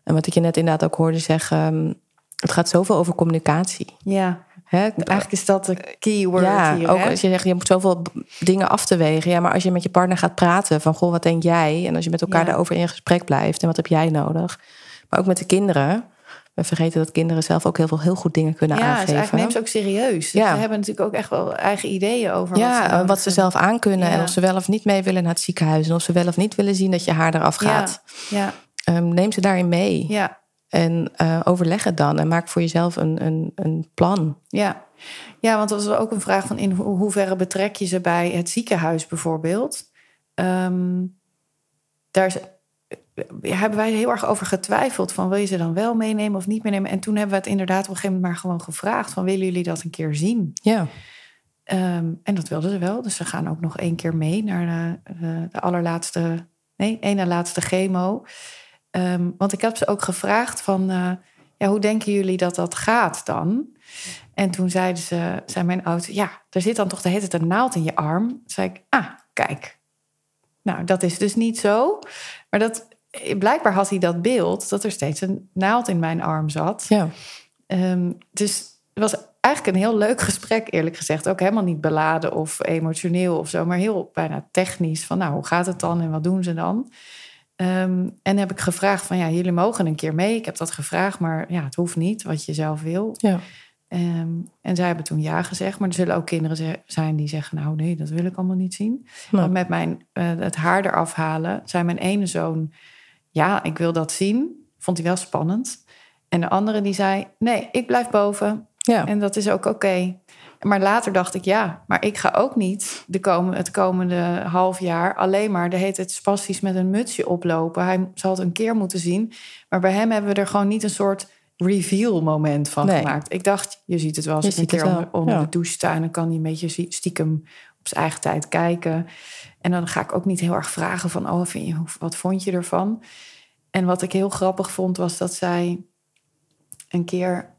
En wat ik je net inderdaad ook hoorde zeggen, ehm, het gaat zoveel over communicatie. ja. Hè? Eigenlijk is dat de keyword ja, hier. ook hè? als je zegt, je moet zoveel dingen af te wegen. Ja, maar als je met je partner gaat praten van, goh, wat denk jij? En als je met elkaar Ja. daarover in gesprek blijft en wat heb jij nodig? Maar ook met de kinderen. We vergeten dat kinderen zelf ook heel veel heel goed dingen kunnen ja, aangeven. eigenlijk neem ze ook serieus. Dus Ja. Ze hebben natuurlijk ook echt wel eigen ideeën over ja, wat ze, wat ze zelf aankunnen. En Ja. of ze wel of niet mee willen naar het ziekenhuis. En of ze wel of niet willen zien dat je haar eraf gaat. Ja, Ehm, neem ze daarin mee. ja, En eh, overleg het dan. En maak voor jezelf een, een, een plan. ja, Ja, want dat was ook een vraag van in ho- hoeverre betrek je ze bij het ziekenhuis bijvoorbeeld. Ehm, daar is, hebben wij heel erg over getwijfeld van wil je ze dan wel meenemen of niet meenemen. En toen hebben we het inderdaad op een gegeven moment maar gewoon gevraagd van willen jullie dat een keer zien? Ja. Ehm, en dat wilden ze wel. Dus ze gaan ook nog één keer mee naar de, de, de allerlaatste, nee, één na laatste chemo. Ehm, want ik heb ze ook gevraagd van, eh, ja, hoe denken jullie dat dat gaat dan? En toen zeiden ze, zei mijn oudste, ja, er zit dan toch de hele tijd een naald in je arm. Toen zei ik, ah, kijk. Nou, dat is dus niet zo. Maar dat, blijkbaar had hij dat beeld dat er steeds een naald in mijn arm zat. Ja. Ehm, dus het was eigenlijk een heel leuk gesprek, eerlijk gezegd. Ook helemaal niet beladen of emotioneel of zo, maar heel bijna technisch. Van nou, hoe gaat het dan en wat doen ze dan? Ehm, en heb ik gevraagd van ja, jullie mogen een keer mee. Ik heb dat gevraagd, maar ja, het hoeft niet wat je zelf wil. Ja. Ehm, en zij hebben toen ja gezegd, maar er zullen ook kinderen zijn die zeggen: Nou, nee, dat wil ik allemaal niet zien. Nou. Want met mijn, eh, het haar eraf halen, zei mijn ene zoon: Ja, ik wil dat zien. Vond hij wel spannend. En de andere die zei: Nee, ik blijf boven. Ja. En dat is ook oké. Maar later dacht ik, ja, maar ik ga ook niet de komen, het komende half jaar alleen maar de hele tijd spastisch met een mutsje oplopen. Hij zal het een keer moeten zien. Maar bij hem hebben we er gewoon niet een soort reveal moment van Nee. gemaakt. Ik dacht, je ziet het wel als Je een het keer onder, onder ja. de douche sta en dan kan hij een beetje stiekem op zijn eigen tijd kijken. En dan ga ik ook niet heel erg vragen van, oh, vind je, wat vond je ervan? En wat ik heel grappig vond, was dat zij een keer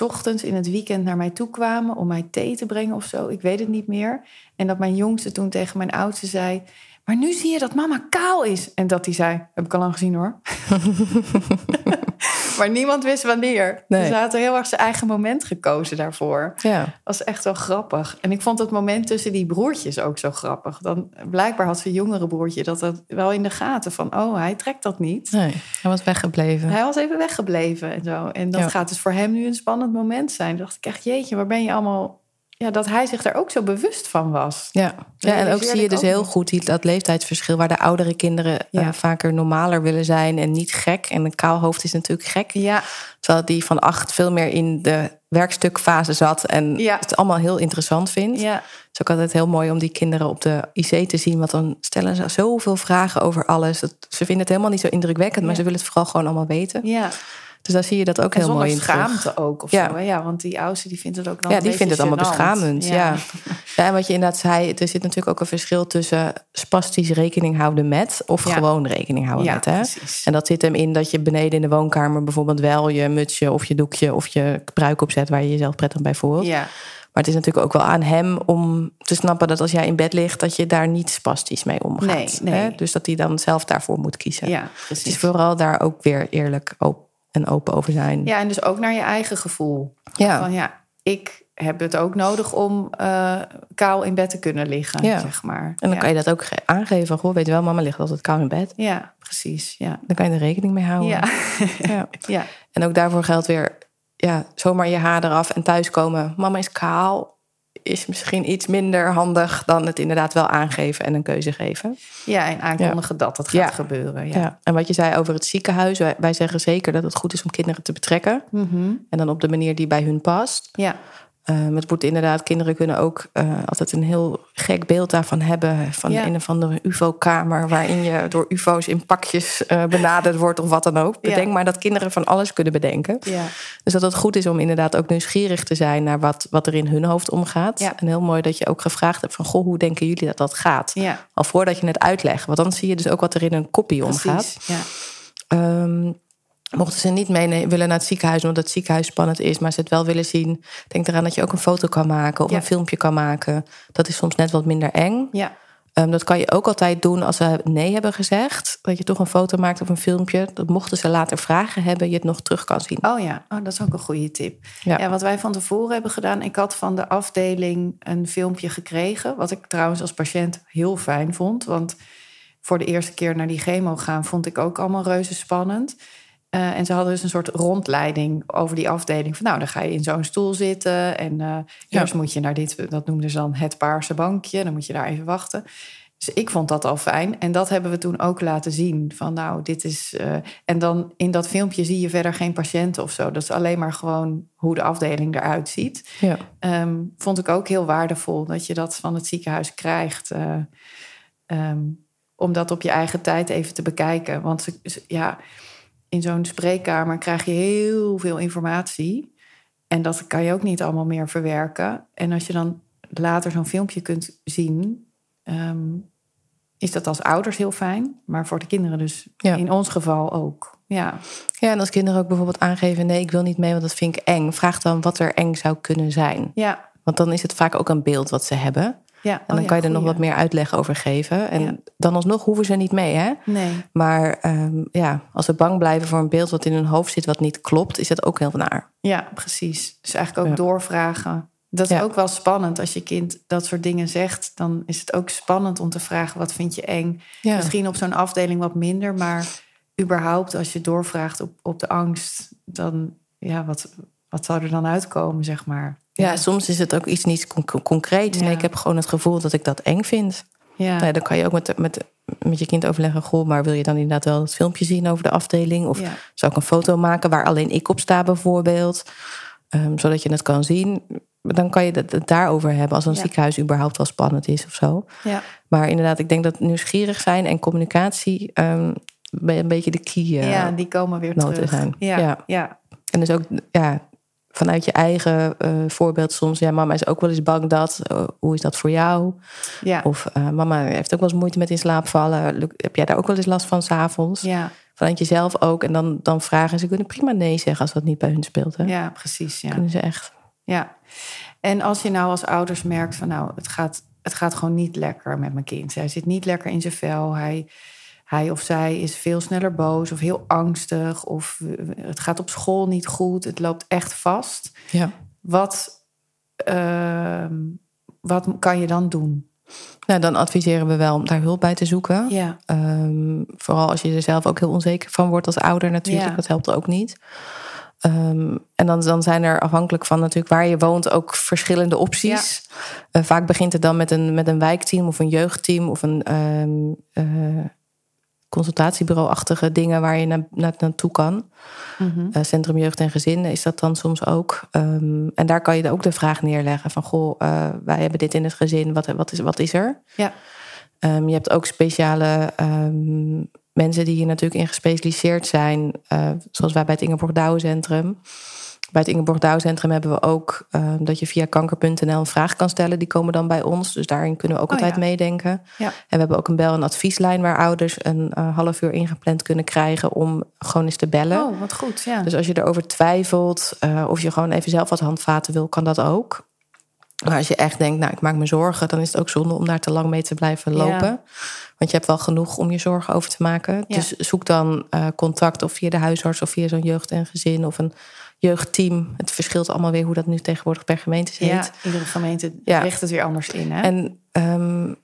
ochtends in het weekend naar mij toe kwamen om mij thee te brengen of zo. Ik weet het niet meer. En dat mijn jongste toen tegen mijn oudste zei: Maar nu zie je dat mama kaal is. En dat die zei: Heb ik al lang gezien hoor. maar niemand wist wanneer. Nee. Dus hij had heel erg zijn eigen moment gekozen daarvoor. Ja. was echt wel grappig. En ik vond het moment tussen die broertjes ook zo grappig. Dan, blijkbaar had zijn jongere broertje dat, dat wel in de gaten van... oh, hij trekt dat niet. Nee, hij was weggebleven. Hij was even weggebleven en zo. En dat Ja. gaat dus voor hem nu een spannend moment zijn. Toen dacht ik echt, jeetje, waar ben je allemaal... Ja, dat hij zich daar ook zo bewust van was. Ja, ja en ook zie je dus ook heel goed dat leeftijdsverschil... waar de oudere kinderen eh, Ja. vaker normaler willen zijn en niet gek. En een kaal hoofd is natuurlijk gek. Ja, Terwijl die van acht veel meer in de werkstukfase zat... en Ja. het allemaal heel interessant vindt. ja, Het is ook altijd heel mooi om die kinderen op de IC te zien... want dan stellen ze zoveel vragen over alles. Dat, ze vinden het helemaal niet zo indrukwekkend... maar ze willen het vooral gewoon allemaal weten. ja. Dus daar zie je dat ook En heel mooi in terug. schaamte ook of Ja. zo. Ja, want die oudste die vindt het ook dan Ja, die vindt het allemaal gênant. beschamend. Ja. Ja. en wat je inderdaad zei, er zit natuurlijk ook een verschil tussen spastisch rekening houden met of Ja. gewoon rekening houden met. Hè? precies. En dat zit hem in dat je beneden in de woonkamer bijvoorbeeld wel je mutsje of je doekje of je pruik opzet waar je jezelf prettig bij voelt. Ja, Maar het is natuurlijk ook wel aan hem om te snappen dat als jij in bed ligt, dat je daar niet spastisch mee omgaat. Nee, nee. Hè? Dus dat hij dan zelf daarvoor moet kiezen. ja, precies. vooral daar ook weer eerlijk op en open over zijn. Ja, en dus ook naar je eigen gevoel. Ja. Van ja, ik heb het ook nodig om eh, kaal in bed te kunnen liggen, Ja. zeg maar. En dan ja. kan je dat ook ge- aangeven. van, Goh, weet je wel, mama ligt altijd koud in bed. Ja, precies. Ja. Dan kan je er rekening mee houden. Ja. Ja. ja. En ook daarvoor geldt weer, ja, zomaar je haar eraf en thuiskomen. Mama is kaal. Is misschien iets minder handig dan het inderdaad wel aangeven en een keuze geven. ja, en aankondigen dat dat gaat Ja. gebeuren. Ja. Ja. En wat je zei over het ziekenhuis, wij, wij zeggen zeker dat het goed is om kinderen te betrekken. Mhm. En dan op de manier die bij hun past. ja. Ehm, het moet inderdaad, kinderen kunnen ook eh, altijd een heel gek beeld daarvan hebben. Van Ja. een of andere UFO-kamer waarin je door UFO's in pakjes eh, benaderd wordt of wat dan ook. Ja. Bedenk maar dat kinderen van alles kunnen bedenken. Ja. Dus dat het goed is om inderdaad ook nieuwsgierig te zijn naar wat, wat er in hun hoofd omgaat. En heel mooi dat je ook gevraagd hebt van, goh, hoe denken jullie dat dat gaat? Al voordat je het uitlegt. Want dan zie je dus ook wat er in een kopie omgaat. Precies. Mochten ze niet mee willen naar het ziekenhuis, omdat het ziekenhuis spannend is, maar ze het wel willen zien, denk eraan dat je ook een foto kan maken of Ja. een filmpje kan maken. Dat is soms net wat minder eng. Ja. Ehm, dat kan je ook altijd doen als ze nee hebben gezegd. Dat je toch een foto maakt of een filmpje. Dat mochten ze later vragen hebben, je het nog terug kan zien. Oh ja, oh, dat is ook een goede tip. Ja. Ja. wat wij van tevoren hebben gedaan, ik had van de afdeling een filmpje gekregen. Wat ik trouwens als patiënt heel fijn vond. Want voor de eerste keer naar die chemo gaan vond ik ook allemaal reuze spannend. Eh, en ze hadden dus een soort rondleiding over die afdeling. Van nou, dan ga je in zo'n stoel zitten. En eh, Ja. eerst moet je naar dit, dat noemden ze dan het paarse bankje. Dan moet je daar even wachten. Dus ik vond dat al fijn. En dat hebben we toen ook laten zien. Van nou, dit is. Uh, en dan in dat filmpje zie je verder geen patiënten of zo. Dat is alleen maar gewoon hoe de afdeling eruit ziet. Ja. Um, vond ik ook heel waardevol dat je dat van het ziekenhuis krijgt. Uh, um, om dat op je eigen tijd even te bekijken. Want ja, in zo'n spreekkamer krijg je heel veel informatie. En dat kan je ook niet allemaal meer verwerken. En als je dan later zo'n filmpje kunt zien, um, is dat als ouders heel fijn, maar voor de kinderen dus in ons geval ook. Ja. ja, en als kinderen ook bijvoorbeeld aangeven: nee, ik wil niet mee, want dat vind ik eng. Vraag dan wat er eng zou kunnen zijn. Ja. Want dan is het vaak ook een beeld wat ze hebben. Ja. En dan oh kan je er nog wat meer uitleg over geven. En dan alsnog hoeven ze niet mee, hè? Nee. Maar um, ja, als ze bang blijven voor een beeld wat in hun hoofd zit wat niet klopt, is dat ook heel naar. Ja, precies. Dus eigenlijk ook doorvragen. Dat is ook wel spannend als je kind dat soort dingen zegt. Dan is het ook spannend om te vragen: wat vind je eng? Misschien op zo'n afdeling wat minder, maar überhaupt als je doorvraagt op, op de angst, dan ja, wat, wat zou er dan uitkomen, zeg maar? Ja, soms is het ook iets niet concreet. En ik heb gewoon het gevoel dat ik dat eng vind. Ja. Nou, dan kan je ook met, met, met je kind overleggen: Goh, maar wil je dan inderdaad wel het filmpje zien over de afdeling? Of zou ik een foto maken waar alleen ik op sta, bijvoorbeeld? Um, zodat je het kan zien dan kan je het daarover hebben als een ziekenhuis überhaupt wel spannend is of zo. Ja. Maar inderdaad, ik denk dat nieuwsgierig zijn en communicatie um, een beetje de key uh, Ja, die komen weer terug. Zijn. Ja, ja. En dus ook ja, vanuit je eigen uh, voorbeeld soms. Ja, mama is ook wel eens bang dat. Uh, hoe is dat voor jou? Ja. Of mama heeft ook wel eens moeite met in slaap vallen. Heb jij daar ook wel eens last van s'avonds? Ja. Vanuit jezelf ook. En dan, dan vragen ze kunnen prima nee zeggen als dat niet bij hun speelt. Hè? Ja, precies. Ja. Kunnen ze echt ja. En als je nou als ouders merkt van nou, het gaat, het gaat gewoon niet lekker met mijn kind. Hij zit niet lekker in zijn vel. Hij, hij of zij is veel sneller boos of heel angstig. Of het gaat op school niet goed. Het loopt echt vast. Ja. Wat, uh, wat kan je dan doen? Nou, dan adviseren we wel om daar hulp bij te zoeken. Ja. Um, vooral als je er zelf ook heel onzeker van wordt als ouder natuurlijk. Ja. Dat helpt ook niet. Um, en dan, dan zijn er afhankelijk van natuurlijk waar je woont ook verschillende opties. Ja. Uh, vaak begint het dan met een, met een wijkteam of een jeugdteam of een um, uh, consultatiebureau-achtige dingen waar je na, na, naartoe kan. Mm -hmm. uh, Centrum Jeugd en Gezin is dat dan soms ook. Um, en daar kan je ook de vraag neerleggen van goh, wij hebben dit in het gezin, wat, wat, is, wat is er? Ja. je hebt ook speciale mensen die hier natuurlijk in gespecialiseerd zijn, uh, zoals wij bij het Ingeborg Douwen Centrum. Bij het Ingeborg Douwen Centrum hebben we ook uh, dat je via kanker.nl een vraag kan stellen. Die komen dan bij ons. Dus daarin kunnen we ook oh, altijd meedenken. Ja. En we hebben ook een bel- en advieslijn waar ouders een uh, half uur ingepland kunnen krijgen om gewoon eens te bellen. Oh, wat goed. Ja. Dus als je erover twijfelt of je gewoon even zelf wat handvaten wil, kan dat ook. Maar als je echt denkt, nou, ik maak me zorgen, dan is het ook zonde om daar te lang mee te blijven lopen. Want je hebt wel genoeg om je zorgen over te maken. Dus zoek dan uh, contact of via de huisarts of via zo'n jeugd en gezin of een jeugdteam. Het verschilt allemaal weer hoe dat nu tegenwoordig per gemeente zit. Ja, iedere gemeente ja. richt het weer anders in. Hè? En um,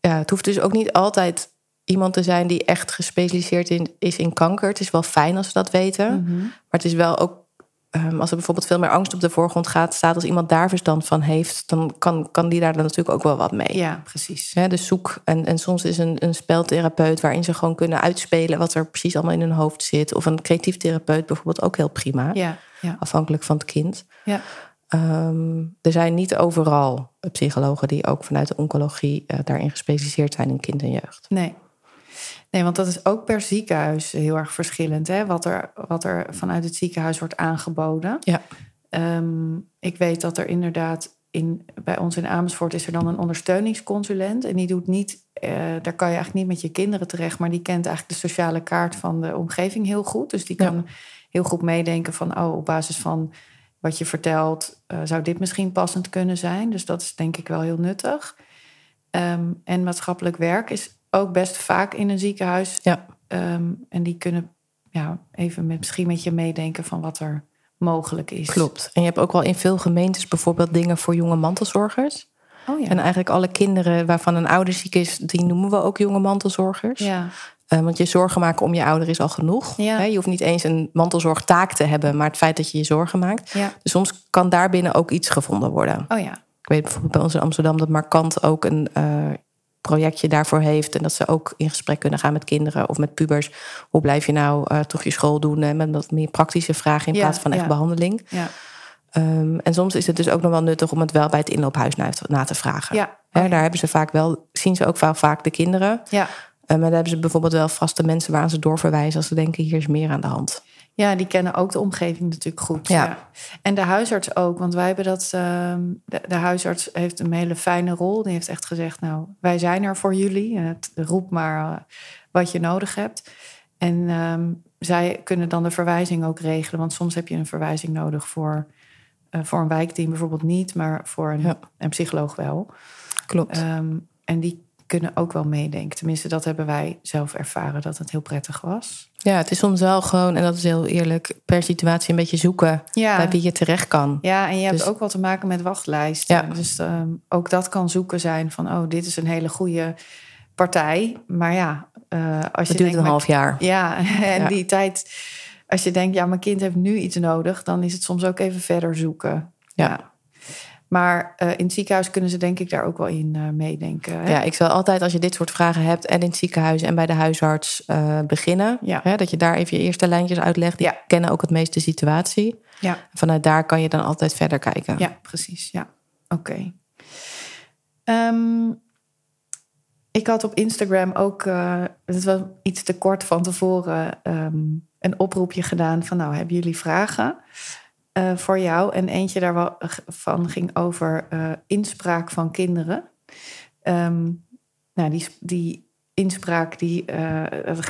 ja, het hoeft dus ook niet altijd iemand te zijn die echt gespecialiseerd in, is in kanker. Het is wel fijn als we dat weten. Mhm. Maar het is wel ook Ehm, als er bijvoorbeeld veel meer angst op de voorgrond gaat, staat als iemand daar verstand van heeft, dan kan, kan die daar dan natuurlijk ook wel wat mee. Ja, precies. Ja, dus zoek. En, en soms is een, een speltherapeut waarin ze gewoon kunnen uitspelen wat er precies allemaal in hun hoofd zit. Of een creatief therapeut bijvoorbeeld ook heel prima. Ja, ja. Afhankelijk van het kind. Ja. Ehm, er zijn niet overal psychologen die ook vanuit de oncologie uh, daarin gespecialiseerd zijn in kind en jeugd. Nee, Nee, want dat is ook per ziekenhuis heel erg verschillend, hè? Wat, er, wat er vanuit het ziekenhuis wordt aangeboden. Ja. Ehm, ik weet dat er inderdaad in, bij ons in Amersfoort is er dan een ondersteuningsconsulent. En die doet niet, uh, daar kan je eigenlijk niet met je kinderen terecht, maar die kent eigenlijk de sociale kaart van de omgeving heel goed. Dus die kan heel goed meedenken van, oh, op basis van wat je vertelt, uh, zou dit misschien passend kunnen zijn. Dus dat is denk ik wel heel nuttig. Um, en maatschappelijk werk is ook best vaak in een ziekenhuis. Ja. Ehm, en die kunnen ja, even met, misschien met je meedenken van wat er mogelijk is. Klopt. En je hebt ook wel in veel gemeentes bijvoorbeeld dingen voor jonge mantelzorgers. Oh ja. En eigenlijk alle kinderen waarvan een ouder ziek is, die noemen we ook jonge mantelzorgers. Ja. Uh, want je zorgen maken om je ouder is al genoeg. Ja. je hoeft niet eens een mantelzorgtaak te hebben, maar het feit dat je je zorgen maakt. Ja. Dus soms kan daarbinnen ook iets gevonden worden. Oh ja. Ik weet bijvoorbeeld bij ons in Amsterdam dat Markant ook een uh, projectje daarvoor heeft. En dat ze ook in gesprek kunnen gaan met kinderen of met pubers. Hoe blijf je nou uh, toch je school doen? En met wat meer praktische vragen in plaats van echt behandeling. Ja. Um, en soms is het dus ook nog wel nuttig om het wel bij het inloophuis na, na te vragen. Ja. He, daar hebben ze vaak wel, zien ze ook wel vaak de kinderen. Ja. Maar daar hebben ze bijvoorbeeld wel vaste mensen waar ze doorverwijzen als ze denken hier is meer aan de hand. Ja, die kennen ook de omgeving natuurlijk goed. Ja. En de huisarts ook, want wij hebben dat. Uh, de, de, huisarts heeft een hele fijne rol. Die heeft echt gezegd: Nou, wij zijn er voor jullie. Het, roep maar uh, wat je nodig hebt. En um, zij kunnen dan de verwijzing ook regelen. Want soms heb je een verwijzing nodig voor, uh, voor een wijkteam bijvoorbeeld niet, maar voor een, ja. een psycholoog wel. Klopt. Um, en die kunnen ook wel meedenken. Tenminste, dat hebben wij zelf ervaren dat het heel prettig was. Ja, het is soms wel gewoon, en dat is heel eerlijk, per situatie een beetje zoeken ja. bij wie je terecht kan. Ja, en je hebt dus- ook wat te maken met wachtlijsten. Ja. Dus um, ook dat kan zoeken zijn van, oh, dit is een hele goede partij. Maar ja, uh, als je duurt een half jaar. Ja, en ja. die tijd, als je denkt, ja, mijn kind heeft nu iets nodig, dan is het soms ook even verder zoeken. ja. Maar uh, in het ziekenhuis kunnen ze denk ik daar ook wel in uh, meedenken. Hè? Ja, ik zal altijd als je dit soort vragen hebt en in het ziekenhuis en bij de huisarts uh, beginnen. Ja. Hè, dat je daar even je eerste lijntjes uitlegt. Die ja. kennen ook het meeste situatie. Ja. Vanuit daar kan je dan altijd verder kijken. Ja, precies. Ja, oké. Okay. Um, ehm, ik had op Instagram ook, het was iets te kort van tevoren, um, een oproepje gedaan van nou, hebben jullie vragen? Uh, voor jou. En eentje daarvan ging over uh, inspraak van kinderen. Um, nou, die, die inspraak die, uh,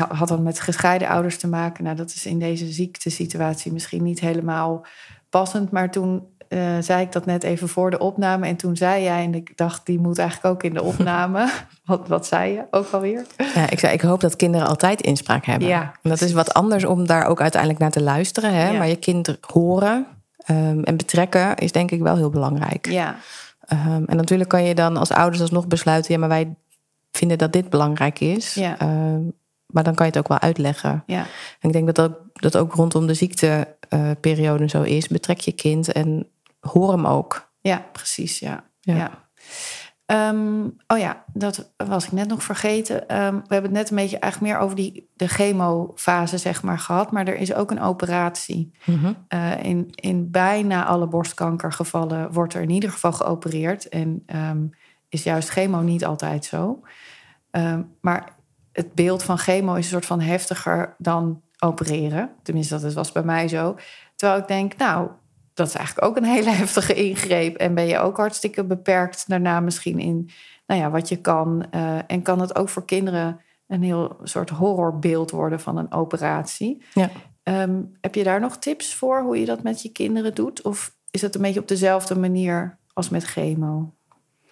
had dan met gescheiden ouders te maken. Nou, dat is in deze ziektesituatie misschien niet helemaal passend. Maar toen zei ik dat net even voor de opname. En toen zei jij, en ik dacht, die moet eigenlijk ook in de opname. wat, wat zei je ook alweer? Ja, ik zei, ik hoop dat kinderen altijd inspraak hebben. Ja, en dat is wat anders om daar ook uiteindelijk naar te luisteren. Hè? Ja. Maar je kind horen Um, en betrekken is denk ik wel heel belangrijk. Ja. Um, en natuurlijk kan je dan als ouders alsnog besluiten, ja, maar wij vinden dat dit belangrijk is. Ja. Um, maar dan kan je het ook wel uitleggen. Ja. En ik denk dat ook, dat ook rondom de ziekteperiode uh, zo is. Betrek je kind en hoor hem ook. Ja, precies. Ja. ja. ja. Um, oh ja, dat was ik net nog vergeten. Um, we hebben het net een beetje eigenlijk meer over die, de chemofase zeg maar, gehad. Maar er is ook een operatie. Mm -hmm. uh, in, in bijna alle borstkankergevallen wordt er in ieder geval geopereerd. En um, is juist chemo niet altijd zo. maar het beeld van chemo is een soort van heftiger dan opereren. Tenminste, dat was bij mij zo. Terwijl ik denk, nou, dat is eigenlijk ook een hele heftige ingreep. En ben je ook hartstikke beperkt daarna misschien in nou ja, wat je kan. Uh, en kan het ook voor kinderen een heel soort horrorbeeld worden van een operatie. Ja. Um, heb je daar nog tips voor hoe je dat met je kinderen doet? Of is dat een beetje op dezelfde manier als met chemo?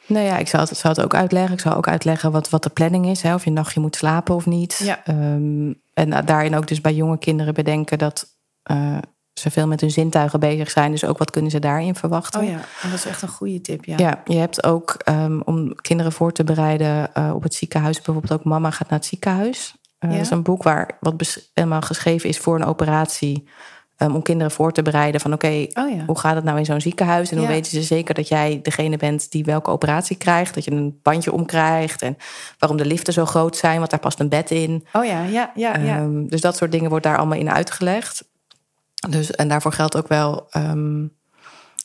Nou ja, ik zou het, het ook uitleggen. Ik zou ook uitleggen wat, wat de planning is. Hè, of je een nachtje moet slapen of niet. Ja. Um, en daarin ook dus bij jonge kinderen bedenken dat uh, ze veel met hun zintuigen bezig zijn. Dus ook wat kunnen ze daarin verwachten. Oh ja, dat is echt een goede tip. Ja, ja je hebt ook um, om kinderen voor te bereiden uh, op het ziekenhuis. Bijvoorbeeld ook Mama gaat naar het ziekenhuis. Uh, ja. Dat is een boek waar wat helemaal geschreven is voor een operatie. Um, om kinderen voor te bereiden van oké, okay, oh ja. hoe gaat het nou in zo'n ziekenhuis? En hoe ja. weten ze zeker dat jij degene bent die welke operatie krijgt? Dat je een bandje omkrijgt en waarom de liften zo groot zijn, want daar past een bed in. Oh ja, ja, ja. ja. Um, dus dat soort dingen wordt daar allemaal in uitgelegd. Dus, en daarvoor geldt ook wel. Um,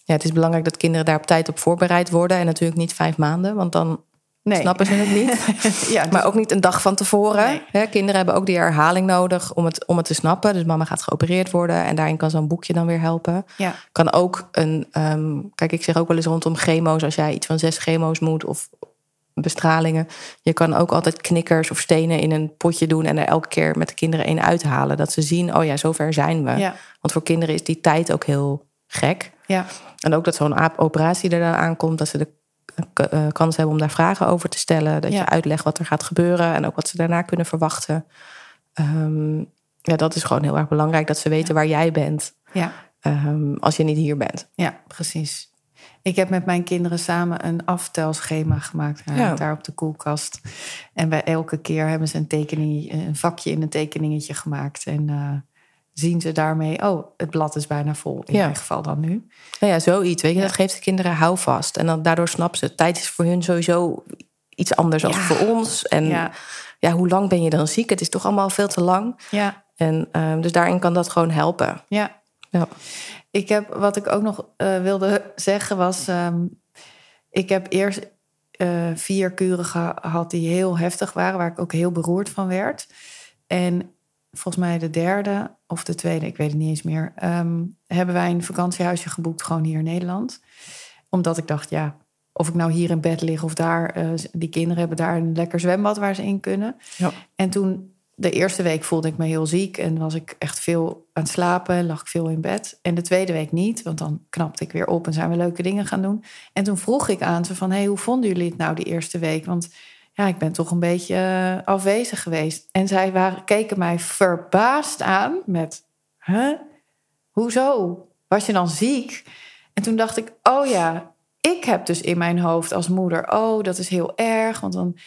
ja, het is belangrijk dat kinderen daar op tijd op voorbereid worden. En natuurlijk niet vijf maanden, want dan nee. snappen ze het niet. ja, dus... Maar ook niet een dag van tevoren. Nee. kinderen hebben ook die herhaling nodig om het, om het te snappen. Dus mama gaat geopereerd worden en daarin kan zo'n boekje dan weer helpen. Ja. Kan ook een. Um, kijk, ik zeg ook wel eens rondom chemo's. Als jij iets van zes chemo's moet of bestralingen. Je kan ook altijd knikkers of stenen in een potje doen en er elke keer met de kinderen een uithalen. Dat ze zien, oh ja, zover zijn we. Ja. Want voor kinderen is die tijd ook heel gek. Ja. En ook dat zo'n operatie er dan aankomt, dat ze de uh, kans hebben om daar vragen over te stellen. Dat ja. je uitlegt wat er gaat gebeuren en ook wat ze daarna kunnen verwachten. Um, ja, dat is gewoon heel erg belangrijk dat ze weten waar jij bent. Ja. Um, als je niet hier bent. Ja, precies. Ik heb met mijn kinderen samen een aftelschema gemaakt ja. daar op de koelkast. En bij elke keer hebben ze een tekening, een vakje in een tekeningetje gemaakt. En uh, zien ze daarmee, oh, het blad is bijna vol. In ja. mijn geval dan nu. Nou ja, zoiets. Weet je, dat geeft de kinderen houvast. En dan daardoor snappen ze, tijd is voor hun sowieso iets anders dan voor ons. En ja. ja. hoe lang ben je dan ziek? Het is toch allemaal veel te lang. Ja. En um, dus daarin kan dat gewoon helpen. Ja. ja. Ik heb, wat ik ook nog uh, wilde zeggen was... Um, ik heb eerst uh, vier kuren gehad die heel heftig waren... waar ik ook heel beroerd van werd. En volgens mij de derde of de tweede, ik weet het niet eens meer... Um, hebben wij een vakantiehuisje geboekt gewoon hier in Nederland. Omdat ik dacht, ja, of ik nou hier in bed lig of daar, uh, die kinderen hebben daar een lekker zwembad waar ze in kunnen. Ja. En toen de eerste week voelde ik me heel ziek en was ik echt veel aan het slapen, lag ik veel in bed. En de tweede week niet, want dan knapte ik weer op en zijn we leuke dingen gaan doen. En toen vroeg ik aan ze van, hey, hoe vonden jullie het nou die eerste week? Want ja, ik ben toch een beetje uh, afwezig geweest. En zij waren, keken mij verbaasd aan met, huh? Hoezo? Was je dan ziek? En toen dacht ik, oh ja, ik heb dus in mijn hoofd als moeder, oh, dat is heel erg, want dan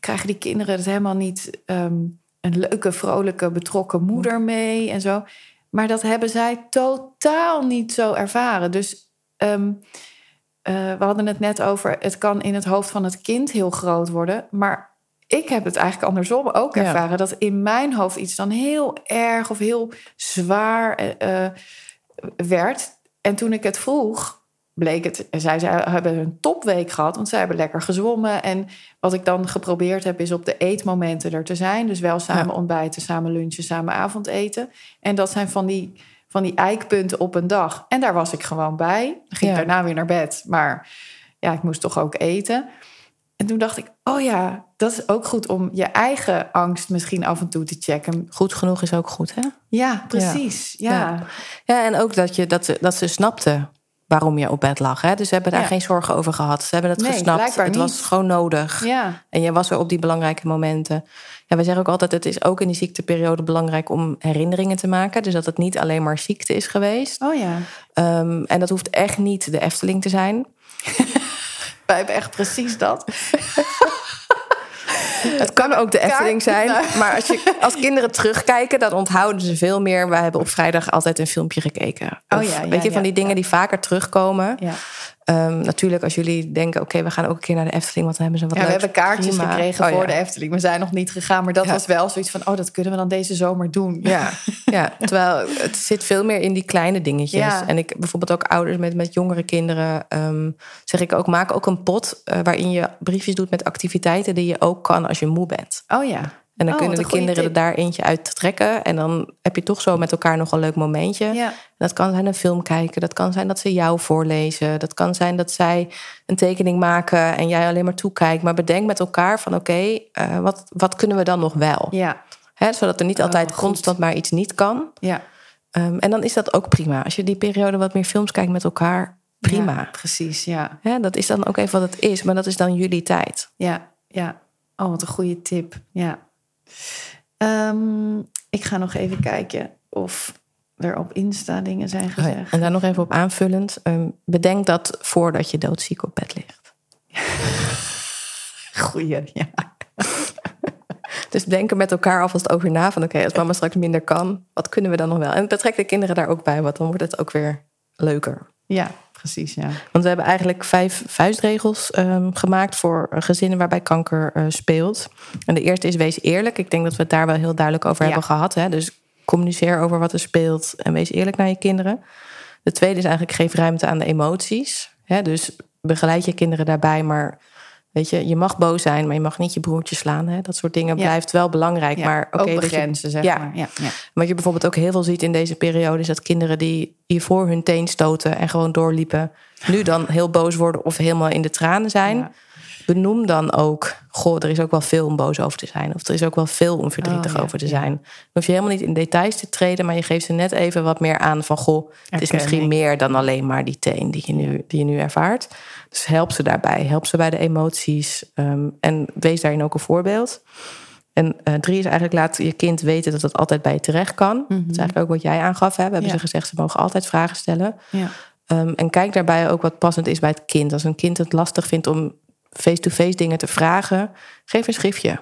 krijgen die kinderen het helemaal niet um, een leuke, vrolijke, betrokken moeder mee en zo. Maar dat hebben zij totaal niet zo ervaren. Dus um, uh, we hadden het net over, het kan in het hoofd van het kind heel groot worden, maar ik heb het eigenlijk andersom ook ervaren. Ja. Dat in mijn hoofd iets dan heel erg of heel zwaar uh, werd. En toen ik het vroeg, bleek het, zij, zij hebben een topweek gehad, want zij hebben lekker gezwommen. En wat ik dan geprobeerd heb, is op de eetmomenten er te zijn. Dus wel samen ja. ontbijten, samen lunchen, samen avondeten. En dat zijn van die, van die eikpunten op een dag. En daar was ik gewoon bij. Dan ging ja. daarna weer naar bed. Maar ja, ik moest toch ook eten. En toen dacht ik, oh ja, dat is ook goed om je eigen angst misschien af en toe te checken. Goed genoeg is ook goed, hè? Ja, precies. Ja, ja. ja en ook dat, je, dat, ze, dat ze snapte waarom je op bed lag. Hè? Dus ze hebben daar ja. geen zorgen over gehad. Ze hebben het nee, gesnapt. Het niet. was gewoon nodig. Ja. En je was er op die belangrijke momenten. Ja, we zeggen ook altijd: het is ook in die ziekteperiode belangrijk om herinneringen te maken. Dus dat het niet alleen maar ziekte is geweest. Oh ja. Um, en dat hoeft echt niet de Efteling te zijn. Wij hebben echt precies dat. Het kan ook de Efteling zijn. Maar als, je, als kinderen terugkijken, dan onthouden ze veel meer. Wij hebben op vrijdag altijd een filmpje gekeken. Of, oh ja, ja, weet je, van die dingen ja. die vaker terugkomen. Um, natuurlijk, als jullie denken, oké, okay, we gaan ook een keer naar de Efteling, want dan hebben ze wat ja, leuks. We hebben kaartjes Prima. gekregen oh, voor ja. de Efteling. We zijn nog niet gegaan, maar dat Ja. was wel zoiets van, oh, dat kunnen we dan deze zomer doen. Ja, ja, terwijl het zit veel meer in die kleine dingetjes. En ik bijvoorbeeld ook ouders met, met jongere kinderen, um, zeg ik ook, maak ook een pot uh, waarin je briefjes doet met activiteiten die je ook kan als je moe bent. Oh ja. En dan Oh, kunnen de kinderen er daar eentje uit trekken. En dan heb je toch zo met elkaar nog een leuk momentje. Ja. Dat kan zijn een film kijken. Dat kan zijn dat ze jou voorlezen. Dat kan zijn dat zij een tekening maken en jij alleen maar toekijkt. Maar bedenk met elkaar van oké, okay, uh, wat, wat kunnen we dan nog wel? Ja. Hè, zodat er niet altijd Oh, constant maar iets niet kan. Ja. Um, en dan is dat ook prima. Als je die periode wat meer films kijkt met elkaar, prima. Ja, precies, ja. Hè, dat is dan ook even wat het is. Maar dat is dan jullie tijd. Ja, ja. Oh, wat een goede tip. Ja. Um, ik ga nog even kijken of er op Insta dingen zijn gezegd. Oh ja. En daar nog even op aanvullend. Um, bedenk dat voordat je doodziek op bed ligt. Goeie, ja. Dus denk er met elkaar alvast over na. Van oké, okay, als mama straks minder kan, wat kunnen we dan nog wel? En betrek de kinderen daar ook bij, want dan wordt het ook weer leuker. Ja, precies, ja. Want we hebben eigenlijk vijf vuistregels um, gemaakt voor gezinnen waarbij kanker uh, speelt. En de eerste is wees eerlijk. Ik denk dat we het daar wel heel duidelijk over ja. hebben gehad. Hè? Dus communiceer over wat er speelt en wees eerlijk naar je kinderen. De tweede is eigenlijk geef ruimte aan de emoties. Hè? Dus begeleid je kinderen daarbij, maar weet je, je mag boos zijn, maar je mag niet je broertje slaan. Hè? Dat soort dingen ja. blijft wel belangrijk. Ja, maar oké, okay, begrenzen, zeg ja. maar. Ja, ja. Wat je bijvoorbeeld ook heel veel ziet in deze periode, is dat kinderen die je voor hun teen stoten en gewoon doorliepen, nu dan heel boos worden of helemaal in de tranen zijn. Benoem dan ook, goh, er is ook wel veel om boos over te zijn. Of er is ook wel veel om verdrietig Oh, over te zijn. Dan hoef je helemaal niet in details te treden, maar je geeft ze net even wat meer aan van, goh, het is misschien meer dan alleen maar die teen die je nu, die je nu ervaart. Dus help ze daarbij. Help ze bij de emoties. Um, en wees daarin ook een voorbeeld. En uh, drie is eigenlijk laat je kind weten dat het altijd bij je terecht kan. Mhm. Dat is eigenlijk ook wat jij aangaf. Hè? We hebben Ja. ze gezegd, ze mogen altijd vragen stellen. Ja. Um, en kijk daarbij ook wat passend is bij het kind. Als een kind het lastig vindt om face-to-face dingen te vragen, geef een schriftje.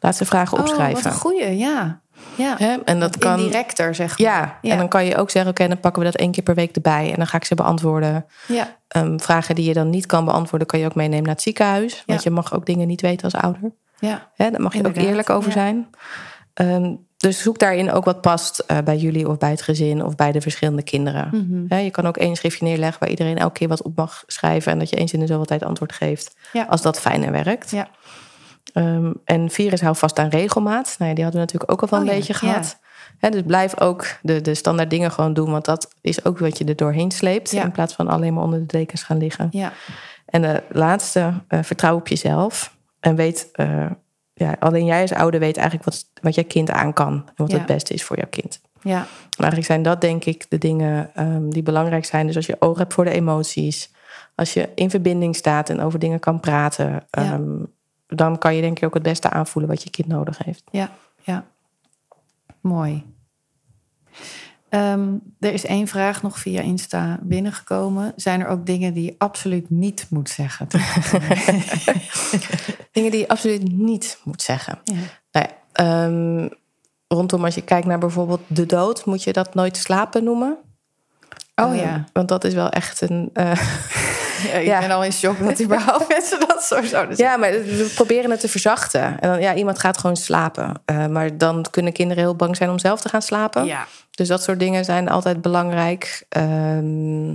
Laat ze vragen Oh, opschrijven. wat een goeie, ja. Ja? En dat kan. indirecter zeg maar. Ja, en dan kan je ook zeggen: oké, dan pakken we dat één keer per week erbij. En dan ga ik ze beantwoorden. ja, Ehm, vragen die je dan niet kan beantwoorden, kan je ook meenemen naar het ziekenhuis. Want je mag ook dingen niet weten als ouder. ja, Hè, daar mag je Inderdaad, ook eerlijk over zijn. Ehm, dus zoek daarin ook wat past eh, bij jullie of bij het gezin of bij de verschillende kinderen. Mhm. Je kan ook één schriftje neerleggen waar iedereen elke keer wat op mag schrijven. En dat je eens in de zoveel tijd antwoord geeft. Ja. Als dat fijner werkt. Ja. Ehm, en virus hou vast aan regelmaat. Nou ja, die hadden we natuurlijk ook al wel Oh een ja, beetje ja. gehad. Dus blijf ook de, de standaard dingen gewoon doen. Want dat is ook wat je er doorheen sleept. Ja. In plaats van alleen maar onder de dekens gaan liggen. ja, En de laatste, eh, vertrouw op jezelf. En weet, eh, ja, alleen jij als ouder weet eigenlijk wat, wat jouw kind aan kan. En wat het beste is voor jouw kind. ja, En eigenlijk zijn dat denk ik de dingen ehm, die belangrijk zijn. Dus als je oog hebt voor de emoties. Als je in verbinding staat en over dingen kan praten. ehm, dan kan je denk ik ook het beste aanvoelen wat je kind nodig heeft. ja, ja. Mooi. Ehm, er is één vraag nog via Insta binnengekomen. Zijn er ook dingen die je absoluut niet moet zeggen? Dingen die je absoluut niet moet zeggen. ja. Nou ja, ehm, rondom als je kijkt naar bijvoorbeeld de dood, moet je dat nooit slapen noemen. Oh Eh, ja. want dat is wel echt een. eh, ja. Ik Ja. ben al in shock dat überhaupt mensen dat zo zouden zeggen. ja, maar we proberen het te verzachten. En dan, ja, iemand gaat gewoon slapen. Eh, maar dan kunnen kinderen heel bang zijn om zelf te gaan slapen. Ja. Dus dat soort dingen zijn altijd belangrijk. Ehm,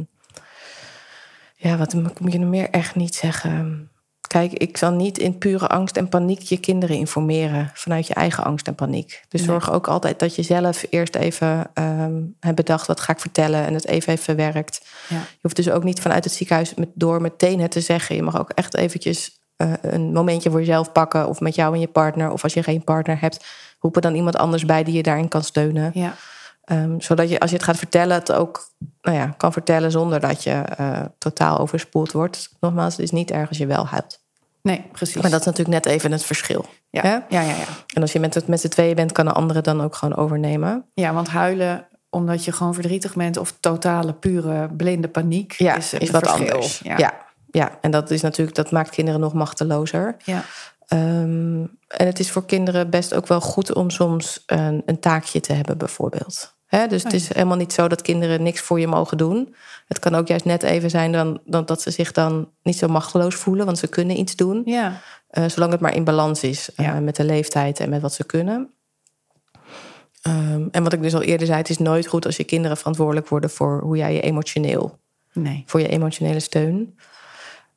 ja, wat moet je nog meer echt niet zeggen? Kijk, ik zal niet in pure angst en paniek je kinderen informeren vanuit je eigen angst en paniek. Dus Nee. zorg ook altijd dat je zelf eerst even ehm, hebt bedacht wat ga ik vertellen en het even heeft verwerkt. Ja. Je hoeft dus ook niet vanuit het ziekenhuis met, door meteen het te zeggen. Je mag ook echt eventjes eh, een momentje voor jezelf pakken of met jou en je partner. Of als je geen partner hebt, roep er dan iemand anders bij die je daarin kan steunen. Ja. Ehm, zodat je als je het gaat vertellen, het ook nou ja, kan vertellen zonder dat je eh, totaal overspoeld wordt. Nogmaals, het is niet erg als je wel huilt. Nee, precies. Maar dat is natuurlijk net even het verschil. ja. hè? Ja, ja, ja. En als je met, het, met z'n tweeën bent, kan de andere dan ook gewoon overnemen. ja, want huilen omdat je gewoon verdrietig bent... of totale, pure, blinde paniek... Ja, is, wat verschil. anders. Ja. Ja. Ja. en dat is natuurlijk, dat maakt kinderen nog machtelozer. Ja. Ehm, en het is voor kinderen best ook wel goed om soms een, een taakje te hebben, bijvoorbeeld. Dus het Oh is helemaal niet zo dat kinderen niks voor je mogen doen. Het kan ook juist net even zijn dan, dan, dat ze zich dan niet zo machteloos voelen, want ze kunnen iets doen. ja. Eh, zolang het maar in balans is eh, Ja. met de leeftijd en met wat ze kunnen. Ehm, en wat ik dus al eerder zei, het is nooit goed als je kinderen verantwoordelijk worden voor hoe jij je emotioneel, Nee. voor je emotionele steun.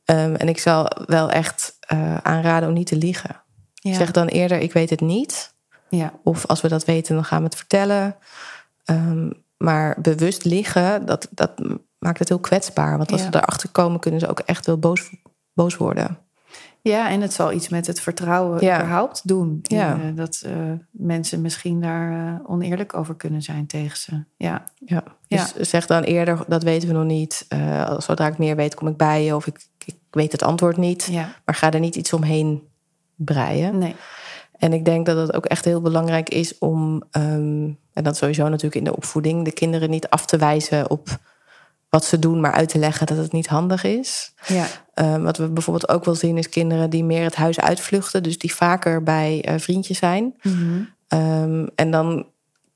Ehm, en ik zal wel echt eh, aanraden om niet te liegen. Ja. Zeg dan eerder, ik weet het niet. ja. Of als we dat weten, dan gaan we het vertellen. Ehm, maar bewust liggen, dat, dat maakt het heel kwetsbaar. Want als Ja. ze erachter komen, kunnen ze ook echt heel boos, boos worden. Ja, en het zal iets met het vertrouwen Ja. überhaupt doen. Ja. En, eh, dat eh, mensen misschien daar eh, oneerlijk over kunnen zijn tegen ze. Ja, Ja. Dus zeg dan eerder, dat weten we nog niet. Zodra ik meer weet, kom ik bij je. Of ik, ik weet het antwoord niet. ja. Maar ga er niet iets omheen breien. Nee. En ik denk dat het ook echt heel belangrijk is om, ehm, en dat sowieso natuurlijk in de opvoeding, de kinderen niet af te wijzen op wat ze doen, maar uit te leggen dat het niet handig is. Ja. Ehm, wat we bijvoorbeeld ook wel zien is kinderen die meer het huis uitvluchten, dus die vaker bij eh, vriendjes zijn. Mhm. Ehm, en dan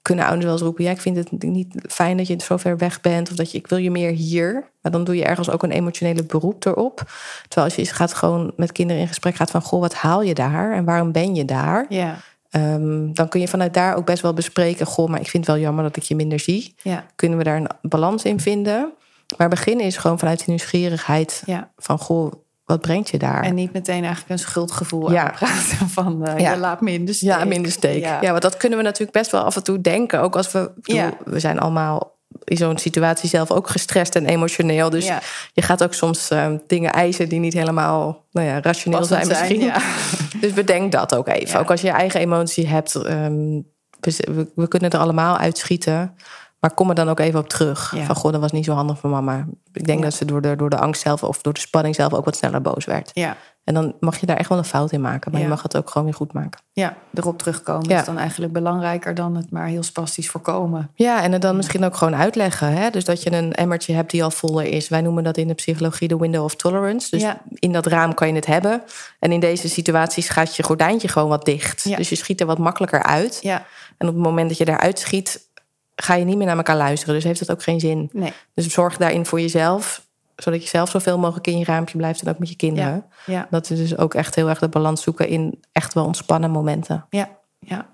kunnen ouders wel eens roepen: Ja, ik vind het niet fijn dat je zo ver weg bent. Of dat je, ik wil je meer hier. Maar dan doe je ergens ook een emotionele beroep erop. Terwijl als je eens gaat gewoon met kinderen in gesprek gaat van: Goh, wat haal je daar? En waarom ben je daar? Ja. Ehm, dan kun je vanuit daar ook best wel bespreken: Goh, maar ik vind het wel jammer dat ik je minder zie. Ja. Kunnen we daar een balans in vinden? Maar beginnen is gewoon vanuit die nieuwsgierigheid ja. van: Goh, wat brengt je daar? En niet meteen eigenlijk een schuldgevoel Ja. aanpraten van eh, Ja. je laat me in de steek. Ja, minder steek. Ja. Ja. want dat kunnen we natuurlijk best wel af en toe denken. Ook als we. bedoel. We zijn allemaal in zo'n situatie zelf ook gestrest en emotioneel. Dus Ja. je gaat ook soms eh, dingen eisen die niet helemaal nou ja, rationeel Passend zijn, misschien. ja. Dus bedenk dat ook even. Ook als je je eigen emotie hebt. we, we- we kunnen er allemaal uitschieten. Maar kom er dan ook even op terug. Ja. Van goh, dat was niet zo handig voor mama. Ik denk Ja. dat ze door de, door de angst zelf of door de spanning zelf ook wat sneller boos werd. Ja. En dan mag je daar echt wel een fout in maken. Maar Ja. je mag het ook gewoon weer goed maken. Ja, erop terugkomen is dan eigenlijk belangrijker dan het maar heel spastisch voorkomen. Ja, en het dan misschien ook gewoon uitleggen. Hè? Dus dat je een emmertje hebt die al voller is. Wij noemen dat in de psychologie de window of tolerance. Dus in dat raam kan je het hebben. En in deze situaties gaat je gordijntje gewoon wat dicht. Dus je schiet er wat makkelijker uit. Ja, En op het moment dat je daaruit schiet, ga je niet meer naar elkaar luisteren. Dus heeft het ook geen zin. nee. Dus zorg daarin voor jezelf. Zodat je zelf zoveel mogelijk in je raampje blijft. En ook met je kinderen. Ja, Dat is dus ook echt heel erg de balans zoeken in echt wel ontspannen momenten. ja, ja.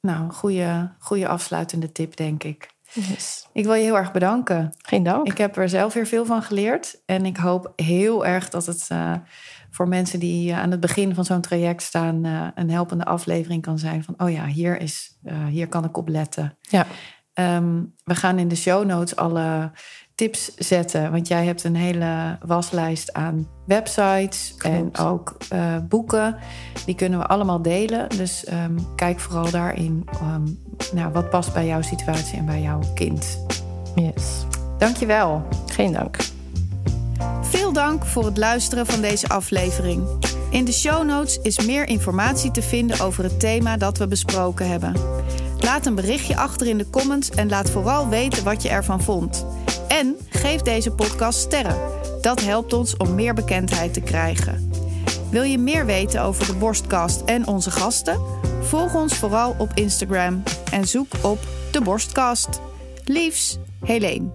Nou, goede, goede afsluitende tip, denk ik. Ik wil je heel erg bedanken. Geen dank. Ik heb er zelf weer veel van geleerd. En ik hoop heel erg dat het eh, voor mensen die eh, aan het begin van zo'n traject staan... eh, een helpende aflevering kan zijn van... oh ja, hier, is, hier kan ik op letten. Ja. Ehm, we gaan in de show notes alle tips zetten. Want jij hebt een hele waslijst aan websites Klopt. en ook eh, boeken. Die kunnen we allemaal delen. Dus ehm, kijk vooral daarin ehm, nou, wat past bij jouw situatie en bij jouw kind. Yes. Dankjewel. Geen dank. Veel dank voor het luisteren van deze aflevering. In de show notes is meer informatie te vinden over het thema dat we besproken hebben. Laat een berichtje achter in de comments en laat vooral weten wat je ervan vond. En geef deze podcast sterren. Dat helpt ons om meer bekendheid te krijgen. Wil je meer weten over de Borstkast en onze gasten? Volg ons vooral op Instagram en zoek op de Borstkast. Liefs, Helene.